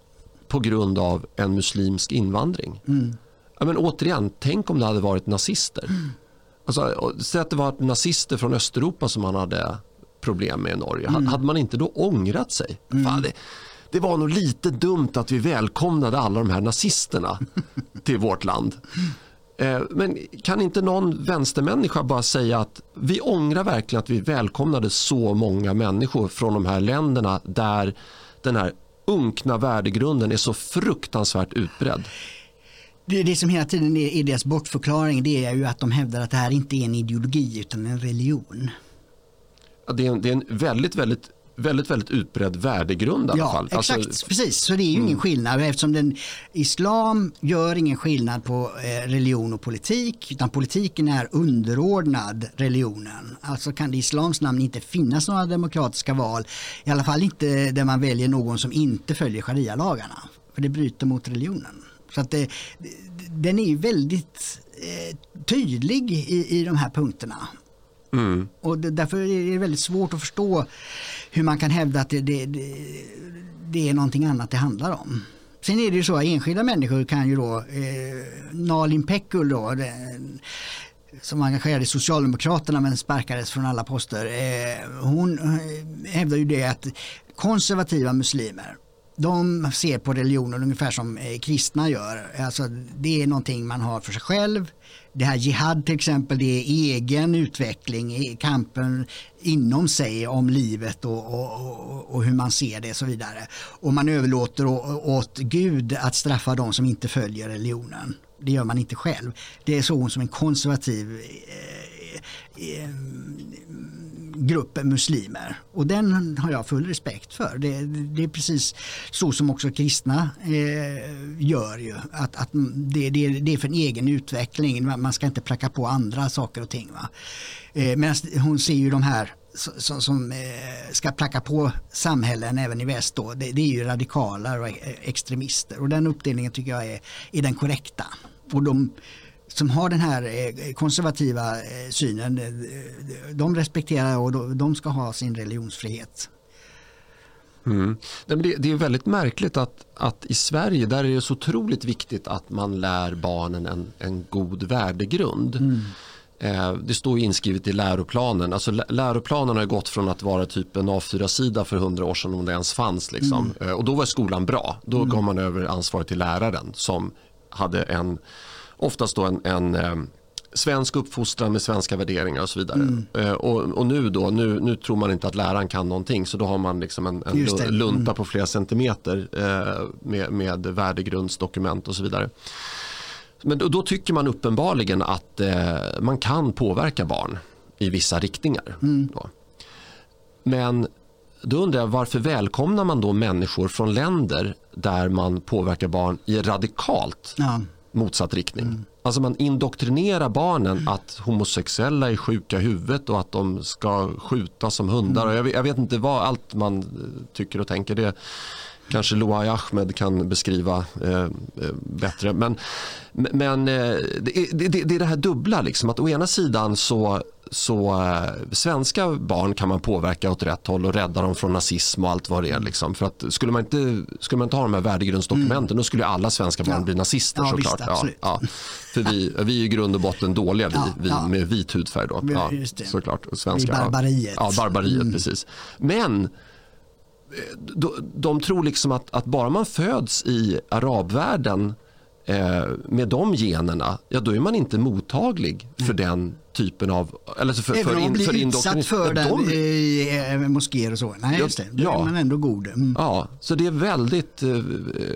på grund av en muslimsk invandring. Mm. Ja, men återigen, tänk om det hade varit nazister. Mm. Alltså, säg att det var nazister från Östeuropa som man hade problem med i Norge. Mm. Hade man inte då ångrat sig? Mm. Fan, det, det, var nog lite dumt att vi välkomnade alla de här nazisterna till vårt land. Eh, men kan inte någon vänstermänniska bara säga att vi ångrar verkligen att vi välkomnade så många människor från de här länderna där den här unkna värdegrunden är så fruktansvärt utbredd. Det, det som hela tiden är, är deras bortförklaring det är ju att de hävdar att det här inte är en ideologi utan en religion. Ja, det, är en, det är en väldigt, väldigt väldigt, väldigt utbredd värdegrund i alla ja, fall. Exakt, alltså, precis. Så det är ju mm. ingen skillnad eftersom den, islam gör ingen skillnad på eh, religion och politik utan politiken är underordnad religionen. Alltså kan det i islams namn inte finnas några demokratiska val, i alla fall inte där man väljer någon som inte följer sharia-lagarna. För det bryter mot religionen. Så att det, den är väldigt eh, tydlig i, i de här punkterna. Mm. Och det, därför är det väldigt svårt att förstå hur man kan hävda att det, det, det, är någonting annat det handlar om. Sen är det ju så att enskilda människor kan ju då, eh, Nalin Pekgul då, som engagerade Socialdemokraterna men sparkades från alla poster. Eh, hon eh, hävdar ju det att konservativa muslimer de ser på religionen ungefär som eh, kristna gör. Alltså, det är någonting man har för sig själv. Det här jihad till exempel, det är egen utveckling, kampen inom sig om livet och, och, och hur man ser det och så vidare. Och man överlåter åt Gud att straffa de som inte följer religionen. Det gör man inte själv. Det är så hon som en konservativ eh, eh, gruppen muslimer. Och den har jag full respekt för. Det, det är precis så som också kristna eh, gör. Ju. Att, att det, det, det, är för en egen utveckling. Man ska inte pracka på andra saker och ting. Va? Eh, Medan hon ser ju de här som, som eh, ska placka på samhällen även i väst då, det, det, är ju radikaler och e, extremister och den uppdelningen tycker jag är, är den korrekta. Och de som har den här eh, konservativa eh, synen, eh, de respekterar och de ska ha sin religionsfrihet. Mm. Det, är väldigt märkligt att, att i Sverige där är det så otroligt viktigt att man lär barnen en, en god värdegrund. Mm. Det står inskrivet i läroplanen. Alltså, läroplanen har gått från att vara typ en A4-sida för hundra år sedan om det ens fanns. Liksom. Mm. Och då var skolan bra. Då mm. gav man över ansvaret till läraren som hade en oftast då en, en eh, svensk uppfostran med svenska värderingar och så vidare. Mm. Eh, och, och, nu då, nu, nu tror man inte att läraren kan någonting så då har man liksom en, en lunta mm. på flera centimeter eh, med, med värdegrundsdokument och så vidare. Men då, då tycker man uppenbarligen att eh, man kan påverka barn i vissa riktningar. Mm. Men då undrar jag varför välkomnar man då människor från länder där man påverkar barn i radikalt ja motsatt riktning. Mm. Alltså man indoktrinerar barnen mm. att homosexuella är sjuka i huvudet och att de ska skjutas som hundar. Mm. Jag, vet, jag, vet, inte vad allt man eh, tycker och tänker. Det kanske Loai Ahmed kan beskriva eh, eh bättre. Men, men eh, det, är, det, det, är det här dubbla. Liksom, att å ena sidan så så eh, svenska barn kan man påverka åt rätt håll och rädda dem från nazism och allt vad det är. Liksom. För att skulle, man inte, skulle man inte ha de här värdegrundsdokumenten mm. då skulle alla svenska barn ja. bli nazister ja, såklart. Visst, ja, ja. För vi, vi är i grund och botten dåliga vi, vi med vit hudfärg. Då. Ja, såklart. Svenska, barbariet. Ja, barbariet mm. precis. Men de, tror liksom att, att bara man föds i arabvärlden eh, med de generna, ja då är man inte mottaglig för mm. den typen av... Eller för, Även om man blir för utsatt för den de, i eh, moskéer och så. Nej, just det. Då ja, är man ändå god. Mm. Ja, så det är väldigt eh,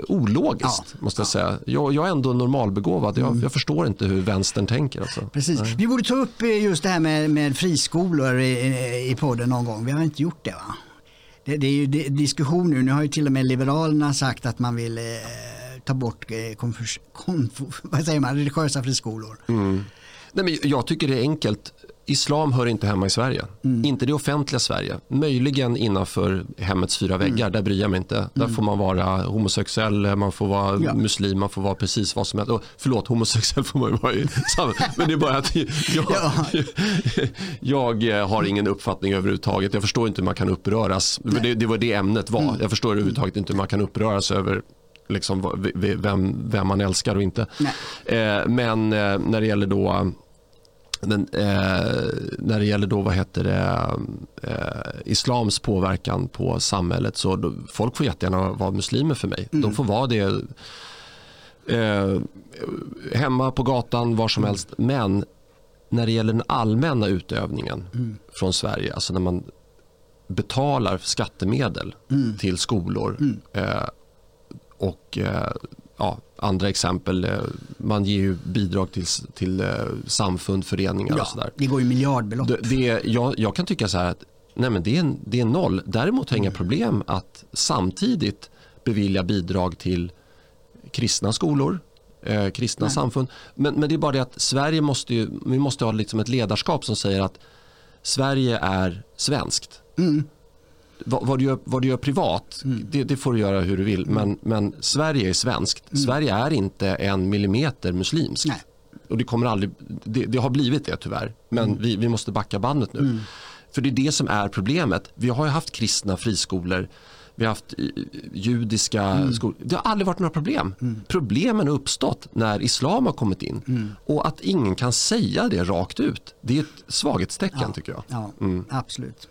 ologiskt ja, måste jag säga. Jag, jag är ändå normalbegåvad. Jag, mm. jag förstår inte hur vänstern tänker. Alltså. Precis. Nej. Vi borde ta upp eh, just det här med, med friskolor i, i podden någon gång. Vi har inte gjort det va? Det, det är ju diskussion nu. Nu har ju till och med Liberalerna sagt att man vill eh, ta bort eh, konfus, konf, vad säger man, religiösa friskolor. Mm. Nej, men jag tycker det är enkelt. Islam hör inte hemma i Sverige. Mm. Inte det offentliga Sverige. Möjligen innanför hemmets fyra väggar. Mm. Där bryr jag mig inte. Mm. Där får man vara homosexuell, man får vara ja. muslim, man får vara precis vad som helst. förlåt, homosexuell får man ju vara i Men det är bara att jag, ja. jag, har ingen uppfattning överhuvudtaget. Jag förstår inte hur man kan uppröras. Det, det, var det ämnet var. Mm. Jag förstår överhuvudtaget inte hur man kan uppröras över liksom, vem, vem man älskar och inte. Eh, men eh, när det gäller då den, eh, när det gäller då, vad heter det, eh, islams påverkan på samhället så då, folk får jättegärna vara muslimer för mig. Mm. De får vara det eh, hemma på gatan, var som mm. helst. Men när det gäller den allmänna utövningen mm. från Sverige, alltså när man betalar skattemedel mm. till skolor mm. eh, och eh, ja, andra exempel, eh, man ger ju bidrag till, till eh, samfund, föreningar ja, och sådär. Det går ju miljardbelopp. Det, det, jag, jag kan tycka så här att nej men det, är, det är noll. Däremot har jag inga mm. problem att samtidigt bevilja bidrag till kristna skolor, eh, kristna nej. samfund. Men, men det är bara det att Sverige måste ju, vi måste ha liksom ett ledarskap som säger att Sverige är svenskt. Mm vad, du gör, vad du gör privat, mm. det, det, får du göra hur du vill. Men, men Sverige är svenskt. Mm. Sverige är inte en millimeter muslimskt. Nej. Och det, kommer aldrig, det, det har blivit det tyvärr. Men mm. vi, vi måste backa bandet nu. Mm. För det är det som är problemet. Vi har ju haft kristna friskolor. Vi har haft eh, judiska mm. skolor. Det har aldrig varit några problem. Mm. Problemen har uppstått när islam har kommit in. Mm. Och att ingen kan säga det rakt ut. Det är ett svaghetstecken ja. tycker jag. Ja, mm. absolut.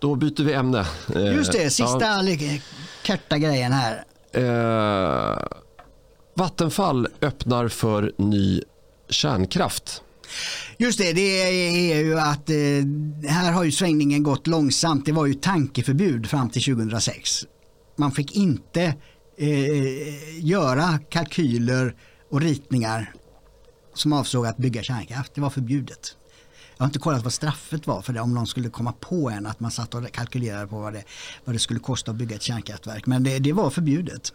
Då byter vi ämne. Just det, sista ja. korta grejen här. Eh, Vattenfall öppnar för ny kärnkraft. Just det, det är ju att eh, här har ju svängningen gått långsamt. Det var ju tankeförbud fram till 2006. Man fick inte eh, göra kalkyler och ritningar som avsåg att bygga kärnkraft. Det var förbjudet. Jag har inte kollat vad straffet var för det om någon skulle komma på en att man satt och kalkylerade på vad det, vad det skulle kosta att bygga ett kärnkraftverk. Men det, det var förbjudet.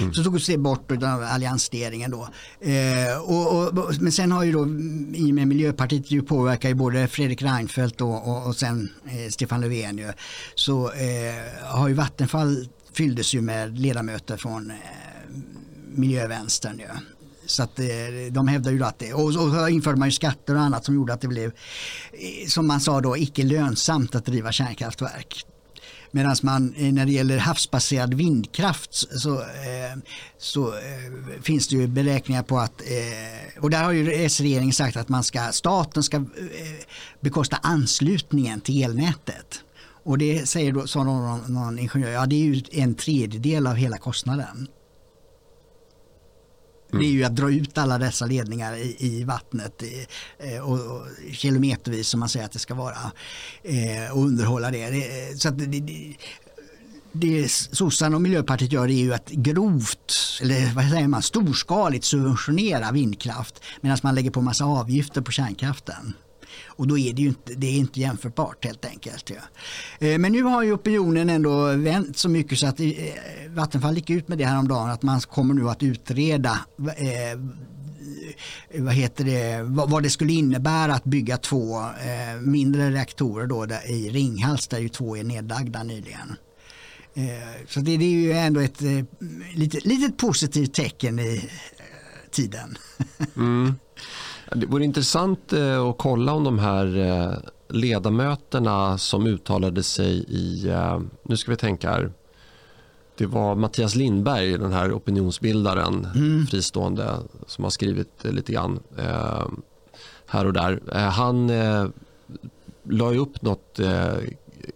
Mm. Så togs det bort av alliansregeringen då. Eh, och, och, men sen har ju då i och med Miljöpartiet ju påverkat både Fredrik Reinfeldt och, och, och sen eh, Stefan Löfven ju, så eh, har ju Vattenfall fylldes ju med ledamöter från eh, miljövänstern. Ju. Så att eh, de hävdar ju att det, och så införde man ju skatter och annat som gjorde att det blev, eh, som man sa då, icke lönsamt att driva kärnkraftverk. Medan man eh, när det gäller havsbaserad vindkraft så, så finns det ju beräkningar på att, och där har ju S-regeringen sagt att man ska, staten ska bekosta anslutningen till elnätet. Och det säger då, sa någon, någon ingenjör, ja det är ju en tredjedel av hela kostnaden. Mm. Det är ju att dra ut alla dessa ledningar i, i vattnet i, eh, och, och, kilometervis som man säger att det ska vara eh, och underhålla det. det eh, så att det, det, det sossarna och Miljöpartiet gör är ju att grovt, eller vad säger man, storskaligt subventionera vindkraft medan man lägger på massa avgifter på kärnkraften. Och då är det ju inte, det är inte jämförbart helt enkelt. Ja. Eh, men nu har ju opinionen ändå vänt så mycket så att eh, Vattenfall gick ut med det här om dagen att man kommer nu att utreda eh, vad heter det, vad, det skulle innebära att bygga två eh, mindre reaktorer då där, i Ringhals där ju två är nedlagda nyligen. Eh, så det, det, är ju ändå ett eh, litet, litet positivt tecken i eh, tiden. Mm. Det vore intressant eh, att kolla om de här eh, ledamöterna som uttalade sig i, eh, nu ska vi tänka här, det var Mattias Lindberg, den här opinionsbildaren, mm. fristående, som har skrivit lite grann här och där. Han la upp något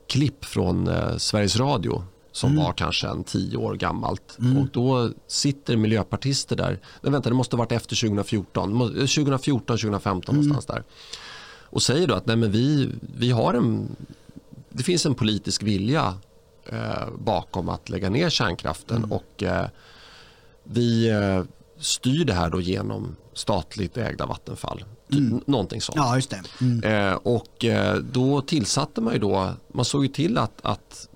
klipp från Sveriges Radio som mm. var kanske en tio år gammalt. Mm. Och då sitter miljöpartister där. Nej, vänta, det måste ha varit efter 2014. 2014, 2015 mm. någonstans där. Och säger då att nej, men vi, vi har en, det finns en politisk vilja eh, bakom att lägga ner kärnkraften. Mm. Och eh, vi eh, styr det här då genom statligt ägda Vattenfall. Mm. Någonting sånt. Ja, just det. Mm. Eh, och eh, då tillsatte man ju då, man såg ju till att, att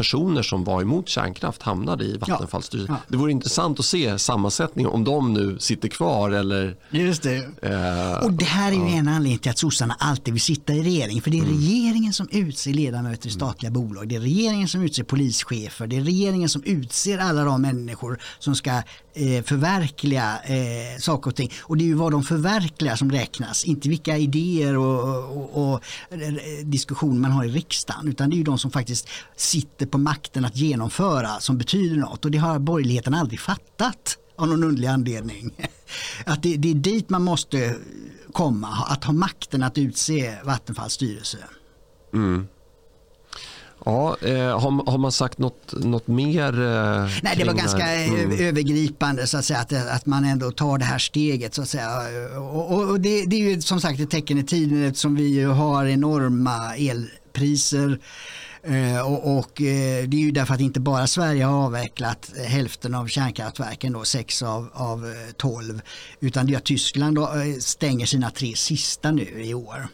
personer som var emot kärnkraft hamnade i Vattenfalls styrelse. Ja, ja. Det vore intressant att se sammansättningen om de nu sitter kvar eller... Just det. Eh, och det här är ju ja. en anledning till att sossarna alltid vill sitta i regering. För det är mm. regeringen som utser ledamöter i statliga mm. bolag. Det är regeringen som utser polischefer. Det är regeringen som utser alla de människor som ska eh, förverkliga eh, saker och ting. Och det är ju vad de förverkligar som räknas. Inte vilka idéer och, och, och diskussioner man har i riksdagen. Utan det är ju de som faktiskt sitter på makten att genomföra som betyder något och det har borgerligheten aldrig fattat av någon underlig anledning. Att det, det är dit man måste komma, att ha makten att utse Vattenfalls styrelse. Mm. Ja, eh, har, har, man sagt något, något mer? Eh, Nej, det var ganska mm. övergripande så att säga att, att man ändå tar det här steget så att säga. Och, och, och det, det, är ju som sagt ett tecken i tiden eftersom vi har enorma elpriser Eh, Eh, och, och eh, det är ju därför att inte bara Sverige har avvecklat hälften av kärnkraftverken, då, sex av, av eh, tolv, utan det är att Tyskland då, stänger sina tre sista nu i år.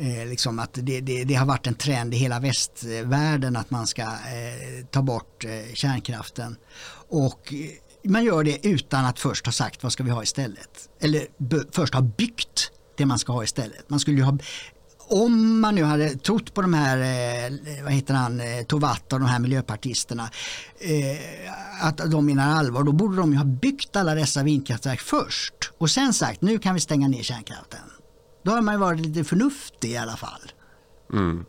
Eh, liksom att det, det, det, har varit en trend i hela västvärlden att man ska eh, ta bort eh, kärnkraften. Och man gör det utan att först ha sagt vad ska vi ha istället. Eller först ha byggt det man ska ha istället. Man skulle ha om man nu hade trott på de här, eh, vad heter han, eh, Tovatt och de här miljöpartisterna, eh, att de menar allvar, då borde de ju ha byggt alla dessa vindkraftverk först och sen sagt nu kan vi stänga ner kärnkraften. Då har man ju varit lite förnuftig i alla fall. Mm.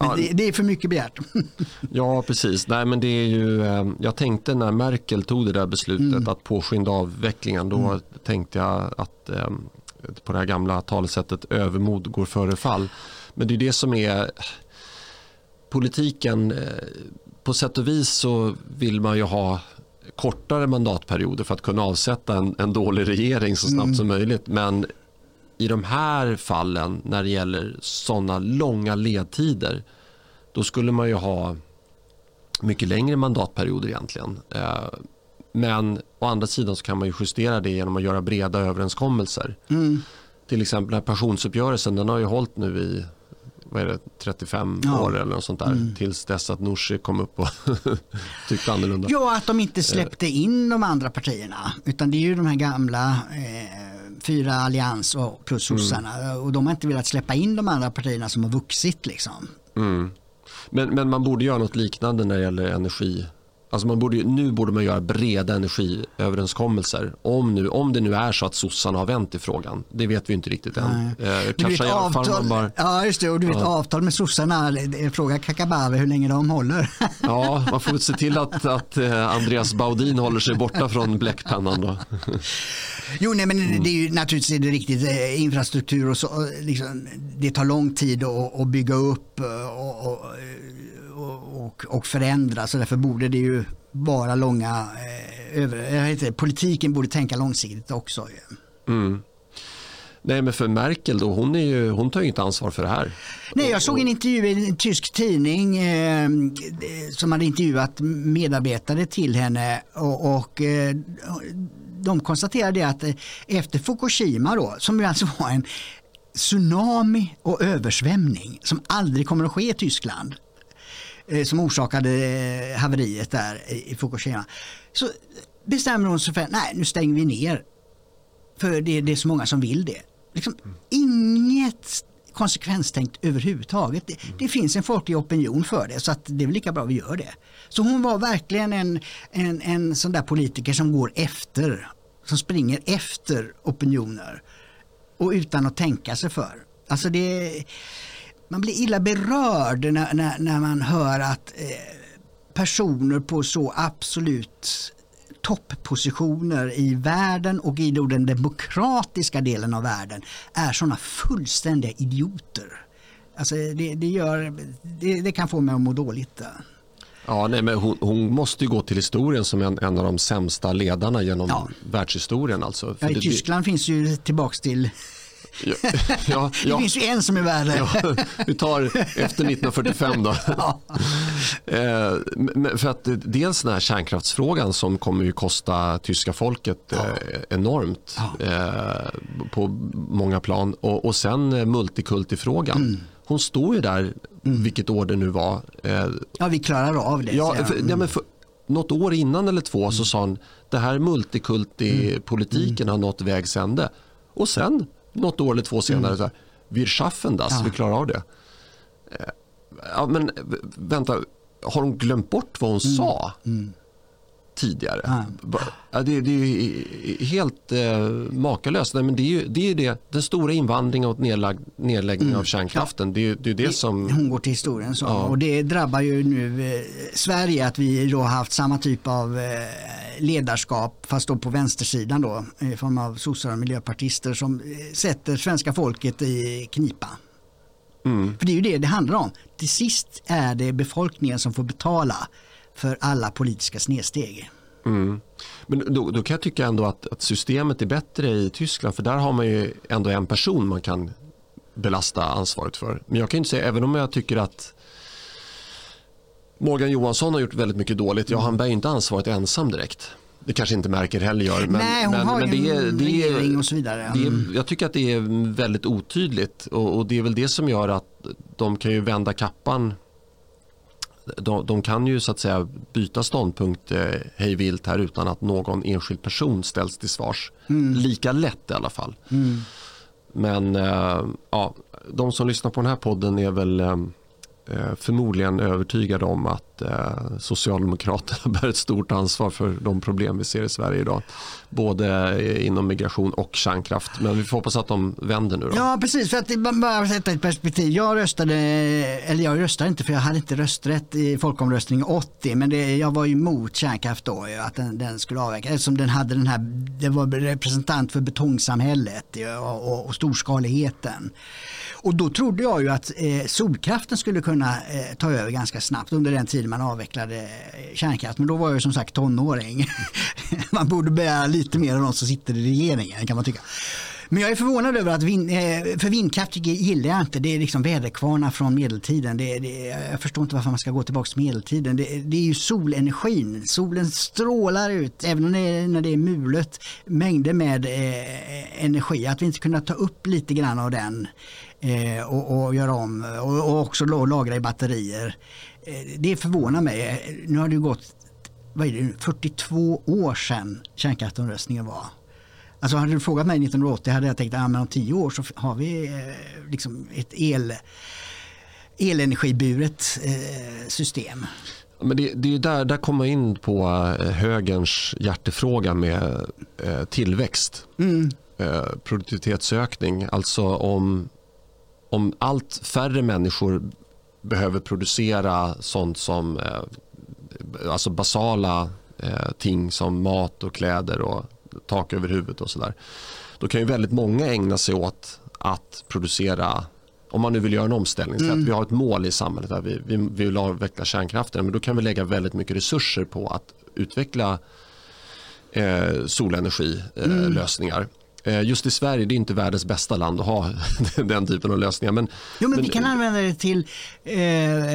Men det, det, är för mycket begärt. ja, precis. Nej, men det är ju, jag tänkte när Merkel tog det där beslutet mm. att påskynda avvecklingen, då mm. tänkte jag att på det här gamla talesättet övermod går före fall. Men det är det som är politiken. Eh, på sätt och vis så vill man ju ha kortare mandatperioder för att kunna avsätta en, en dålig regering så snabbt mm. som möjligt. Men i de här fallen när det gäller sådana långa ledtider då skulle man ju ha mycket längre mandatperioder egentligen. Eh, men å andra sidan så kan man ju justera det genom att göra breda överenskommelser. Mm. Till exempel den här pensionsuppgörelsen den har ju hållit nu i vad är det, 35 ja. år eller något sånt där. Mm. Tills dess att Nooshi kom upp och tyckte annorlunda. Ja, att de inte släppte in de andra partierna. Utan det är ju de här gamla eh, fyra allians och plus mm. sossarna. Mm. Och de har inte velat släppa in de andra partierna som har vuxit liksom. Mm. Men, men man borde göra något liknande när det gäller energi Alltså man borde, nu borde man göra breda energiöverenskommelser. Om, nu, om det nu är så att sossarna har vänt i frågan. Det vet vi inte riktigt än. Eh, kanske i alla fall man bara, ja, just det. Och du vet ja. avtal med sossarna. Fråga Kakabaveh hur länge de håller. ja, man får se till att, att eh, Andreas Baudin håller sig borta från bläckpennan. Då. Jo, nej, men mm. det är ju naturligtvis är det riktigt. Eh, infrastruktur och så. Liksom, det tar lång tid att, att bygga upp och, och och, och förändras. Så därför borde det ju vara långa... Eh, över, inte, politiken borde tänka långsiktigt också. Mm. Nej men för Merkel då, hon, är ju, hon tar ju inte ansvar för det här. Nej jag såg en intervju i en tysk tidning eh, som hade intervjuat medarbetare till henne och, och eh, de konstaterade att efter Fukushima då, som ju alltså var en tsunami och översvämning som aldrig kommer att ske i Tyskland Eh, Eh, som orsakade eh, haveriet där i Fukushima. Så bestämmer hon sig för nej nu stänger vi ner. För det, det är så många som vill det. Liksom, mm. Inget konsekvenstänkt överhuvudtaget. Det, mm. det, finns en folklig opinion för det så att det är lika bra vi gör det. Så hon var verkligen en, en, en sån där politiker som går efter, som springer efter opinioner och utan att tänka sig för. Alltså det man blir illa berörd när, när, när man hör att eh, personer på så absolut topppositioner i världen och i den demokratiska delen av världen är sådana fullständiga idioter. Alltså det, det, gör, det, det kan få mig att må dåligt. Ja, nej, men hon, hon, måste gå till historien som en, en av de sämsta ledarna genom ja. världshistorien. Alltså. Ja, I Tyskland finns ju tillbaks till Ja, ja, det finns ju en som är värre. Ja, vi tar efter 1945 då. Ja. Eh, för att dels den här kärnkraftsfrågan som kommer ju kosta tyska folket eh, enormt eh, på många plan. Och, sen multikultifrågan. Mm. Hon står ju där, mm. vilket år det nu var. ja, vi klarar av det. Ja, för, ja, men för, något år innan eller två mm. så sa hon det här multikulti-politiken mm. har nått vägs ände. Och sen något år eller två senare, mm. så här, wir schaffen das, ja. vi klarar av det. Eh, ja, men vänta, har hon glömt bort vad hon mm. sa? Mm tidigare. Ja. Det, det, är helt eh, makalöst. Nej, men det är ju det, är det, den stora invandringen och nedlag, nedläggning mm. av kärnkraften. Det, det är det, som... Hon går till historien. Så. Ja. Och det drabbar ju nu eh, Sverige att vi då har haft samma typ av eh, ledarskap fast då på vänstersidan då i form av sossar och miljöpartister som eh, sätter svenska folket i knipa. Mm. För det är ju det det handlar om. Till sist är det befolkningen som får betala för alla politiska snedsteg. Mm. Men då, då, kan jag tycka ändå att, att, systemet är bättre i Tyskland för där har man ju ändå en person man kan belasta ansvaret för. Men jag kan inte säga, även om jag tycker att Morgan Johansson har gjort väldigt mycket dåligt, ja han bär inte ansvaret ensam direkt. Det kanske inte Merkel heller gör. Men, Nej, hon men, har men det är, det och så vidare. Mm. Det mm. jag tycker att det är väldigt otydligt och, och, det är väl det som gör att de kan ju vända kappan de, de, kan ju så att säga byta ståndpunkt eh, hej vilt här utan att någon enskild person ställs till svars. Mm. Lika lätt i alla fall. Mm. Men eh, ja, de som lyssnar på den här podden är väl eh, Eh, förmodligen övertygad om att eh, Socialdemokraterna bär ett stort ansvar för de problem vi ser i Sverige idag. Både eh, inom migration och kärnkraft. Men vi får hoppas att de vänder nu. Då. Ja, precis. För att bara sätta ett perspektiv. Jag röstade, eller jag röstade inte för jag hade inte rösträtt i folkomröstningen 80. Men det, jag var emot kärnkraft då, att den, den skulle avvecklas. Eftersom den hade den här, det var representant för betongsamhället och, och, och storskaligheten. Och då trodde jag ju att eh, solkraften skulle kunna eh, ta över ganska snabbt under den tiden tid man avvecklade eh, kärnkraft. Men då var jag som sagt tonåring. man borde begära lite mer av de som sitter i regeringen kan man tycka. Men jag är förvånad över att vind, eh, för vindkraft gillar jag inte. Det är liksom väderkvarnar från medeltiden. Det, det, jag förstår inte varför man ska gå tillbaka till medeltiden. Det, det är ju solenergin. Solen strålar ut, även det är, när det är mulet, mängder med eh, energi. Att vi inte kunde ta upp lite grann av den eh, och, och, göra om och, och också lagra i batterier. Eh, det förvånar mig. Nu har det gått vad är det, 42 år sedan kärnkraftomröstningen var. Alltså hade du frågat mig 1980 hade jag tänkt att ah, om tio år så har vi eh, liksom ett el, elenergiburet eh, system. Men det, det är där, där kommer man in på eh, högerns hjärtefråga med eh, tillväxt. Mm. Eh, produktivitetsökning. Alltså om, om allt färre människor behöver producera sånt som eh, alltså basala eh, ting som mat och kläder och tak över huvudet och sådär. Då kan ju väldigt många ägna sig åt att producera om man nu vill göra en omställning, mm. så att vi har ett mål i samhället där vi, vi, vi vill avveckla kärnkraften, men då kan vi lägga väldigt mycket resurser på att utveckla eh, solenergilösningar. Mm. Eh, just i Sverige det är inte världens bästa land att ha den typen av lösningar. Men, jo, men, men vi kan använda det till eh,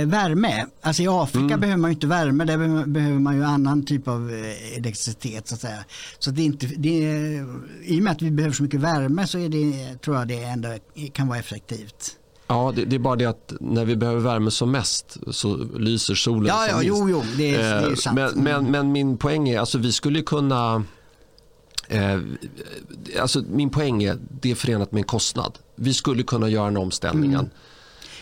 värme. Alltså I Afrika mm. behöver man inte värme, där behöver man ju annan typ av eh, elektricitet. Så att säga. Så det är inte, det är, I och med att vi behöver så mycket värme så är det, tror jag det ändå kan vara effektivt. Ja, det, det, är bara det att när vi behöver värme som mest så lyser solen ja, som ja, jo, jo, det är, det är eh, sant. Men, men, men, min poäng är, alltså vi skulle kunna Eh, alltså min poäng är det är förenat med en kostnad. Vi skulle kunna göra den omställningen. Mm.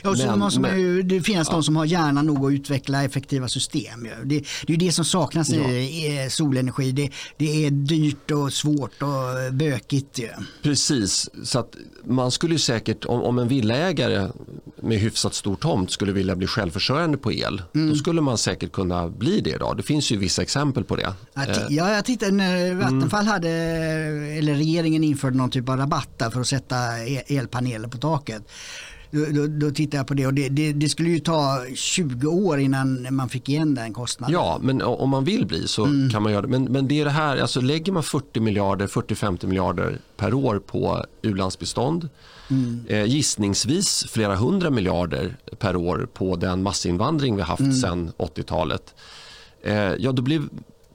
Ja, men, måste man ju, det finns ja. de som har hjärna nog att utveckla effektiva system. Det, det är det som saknas ja. i solenergi. Det, det, är dyrt och svårt och bökigt. Ja. Precis, så att man skulle säkert, om, om en villaägare med hyfsat stor tomt skulle vilja bli självförsörjande på el, mm. då skulle man säkert kunna bli det. Då. Det finns ju vissa exempel på det. Ja, jag tittade när Vattenfall mm. hade, eller regeringen införde någon typ av rabatt för att sätta e-, elpaneler på taket. Då, då, då tittar jag på det och det, det, det, skulle ju ta 20 år innan man fick igen den kostnaden. Ja, men om man vill bli så mm. kan man göra det. Men, men det är det här, alltså lägger man 40 miljarder, 40-50 miljarder per år på u-landsbistånd Mm. Eh, gissningsvis flera hundra miljarder per år på den massinvandring vi haft mm. sedan 80-talet. Eh, ja, då blir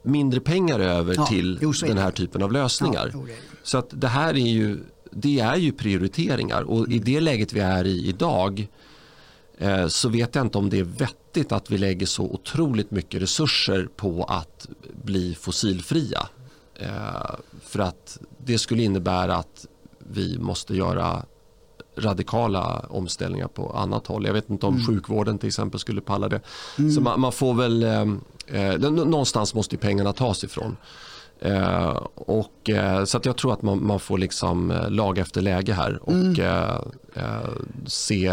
mindre pengar över ja, till den här typen av lösningar. Ja, så att det här är ju det är ju prioriteringar och i det läget vi är i idag eh, så vet jag inte om det är vettigt att vi lägger så otroligt mycket resurser på att bli fossilfria. Eh, för att det skulle innebära att vi måste göra radikala omställningar på annat håll. Jag vet inte om mm. sjukvården till exempel skulle palla det. Mm. Så man, man, får väl, eh, eh någonstans måste pengarna tas ifrån. Eh, och, eh, så att jag tror att man, man får liksom eh, lag efter läge här och mm. Eh, eh, se,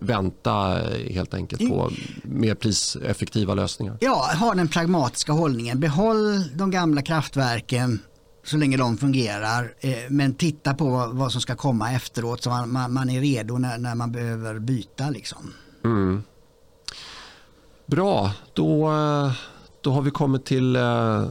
vänta helt enkelt på mer priseffektiva lösningar. Ja, ha den pragmatiska hållningen. Behåll de gamla kraftverken så länge de fungerar. men titta på vad som ska komma efteråt så man, man är redo när, när, man behöver byta. Liksom. Mm. Bra, då då har vi kommit till eh,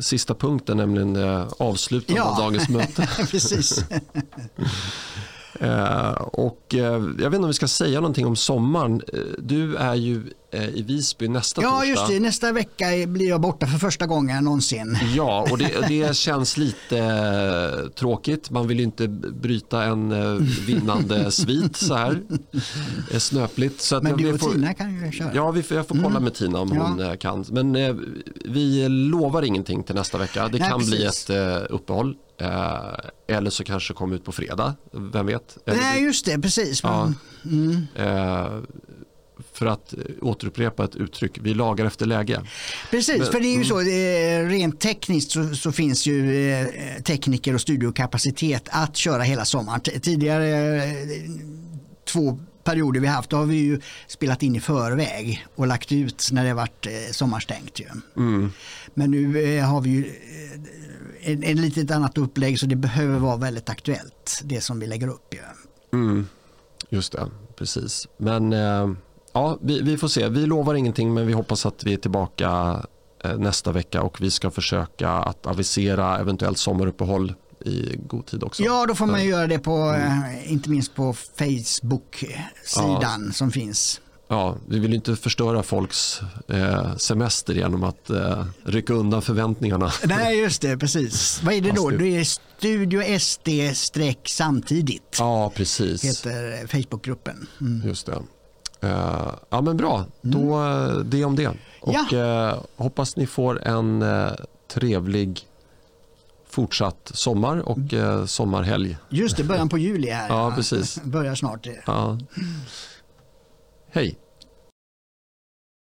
sista punkten, nämligen eh, avslutandet ja. av dagens möte. Precis. eh, och, eh, jag vet inte om vi ska säga någonting om sommaren. Eh, du är ju i Visby nästa Ja, torsdag. just det. Nästa vecka blir jag borta för första gången någonsin. Ja, och det, det känns lite eh, tråkigt. Man vill ju inte bryta en eh, vinnande svit så här eh, snöpligt. Så Men du och får- Tina kan ju köra. Ja, vi får, jag får kolla med Tina om Ja. hon eh, kan. Men eh, vi lovar ingenting till nästa vecka. Det Nej, kan bli precis. ett eh, uppehåll. Eh, eller så kanske kommer ut på fredag. Vem vet? Eller Nej, just det. Precis. Ja. Mm. eh, för att eh, återupprepa ett uttryck, vi lagar efter läge. Precis, Men- för det är mm. ju så, eh, rent tekniskt så, så finns ju eh, tekniker och studiokapacitet att köra hela sommaren. Tidigare två perioder vi haft, då har vi ju spelat in i förväg och lagt ut när det varit sommarstängt. Ju. Mm. Men nu har vi ju en, en litet annat upplägg så det behöver vara väldigt aktuellt det som vi lägger upp. Ju. Mm, just det, precis. Men eh, ja, vi, vi får se. Vi lovar ingenting men vi hoppas att vi är tillbaka eh, nästa vecka och vi ska försöka att avisera eventuellt sommaruppehåll i god tid också. Ja, då får man göra det på, eh, inte minst på Facebook-sidan som finns. Ja, vi vill inte förstöra folks eh, semester genom att eh, rycka undan förväntningarna. Nej, just det, precis. Vad är det då? Det- är Studio SD samtidigt. Ja, precis. Heter Facebookgruppen. Mm. Just det. Eh, ja, men bra. Då, eh, det om det. Och eh, hoppas ni får en trevlig fortsatt sommar och eh, sommarhelg. Just det, början på juli här. Ja, precis. Börjar snart. Ja. Hej.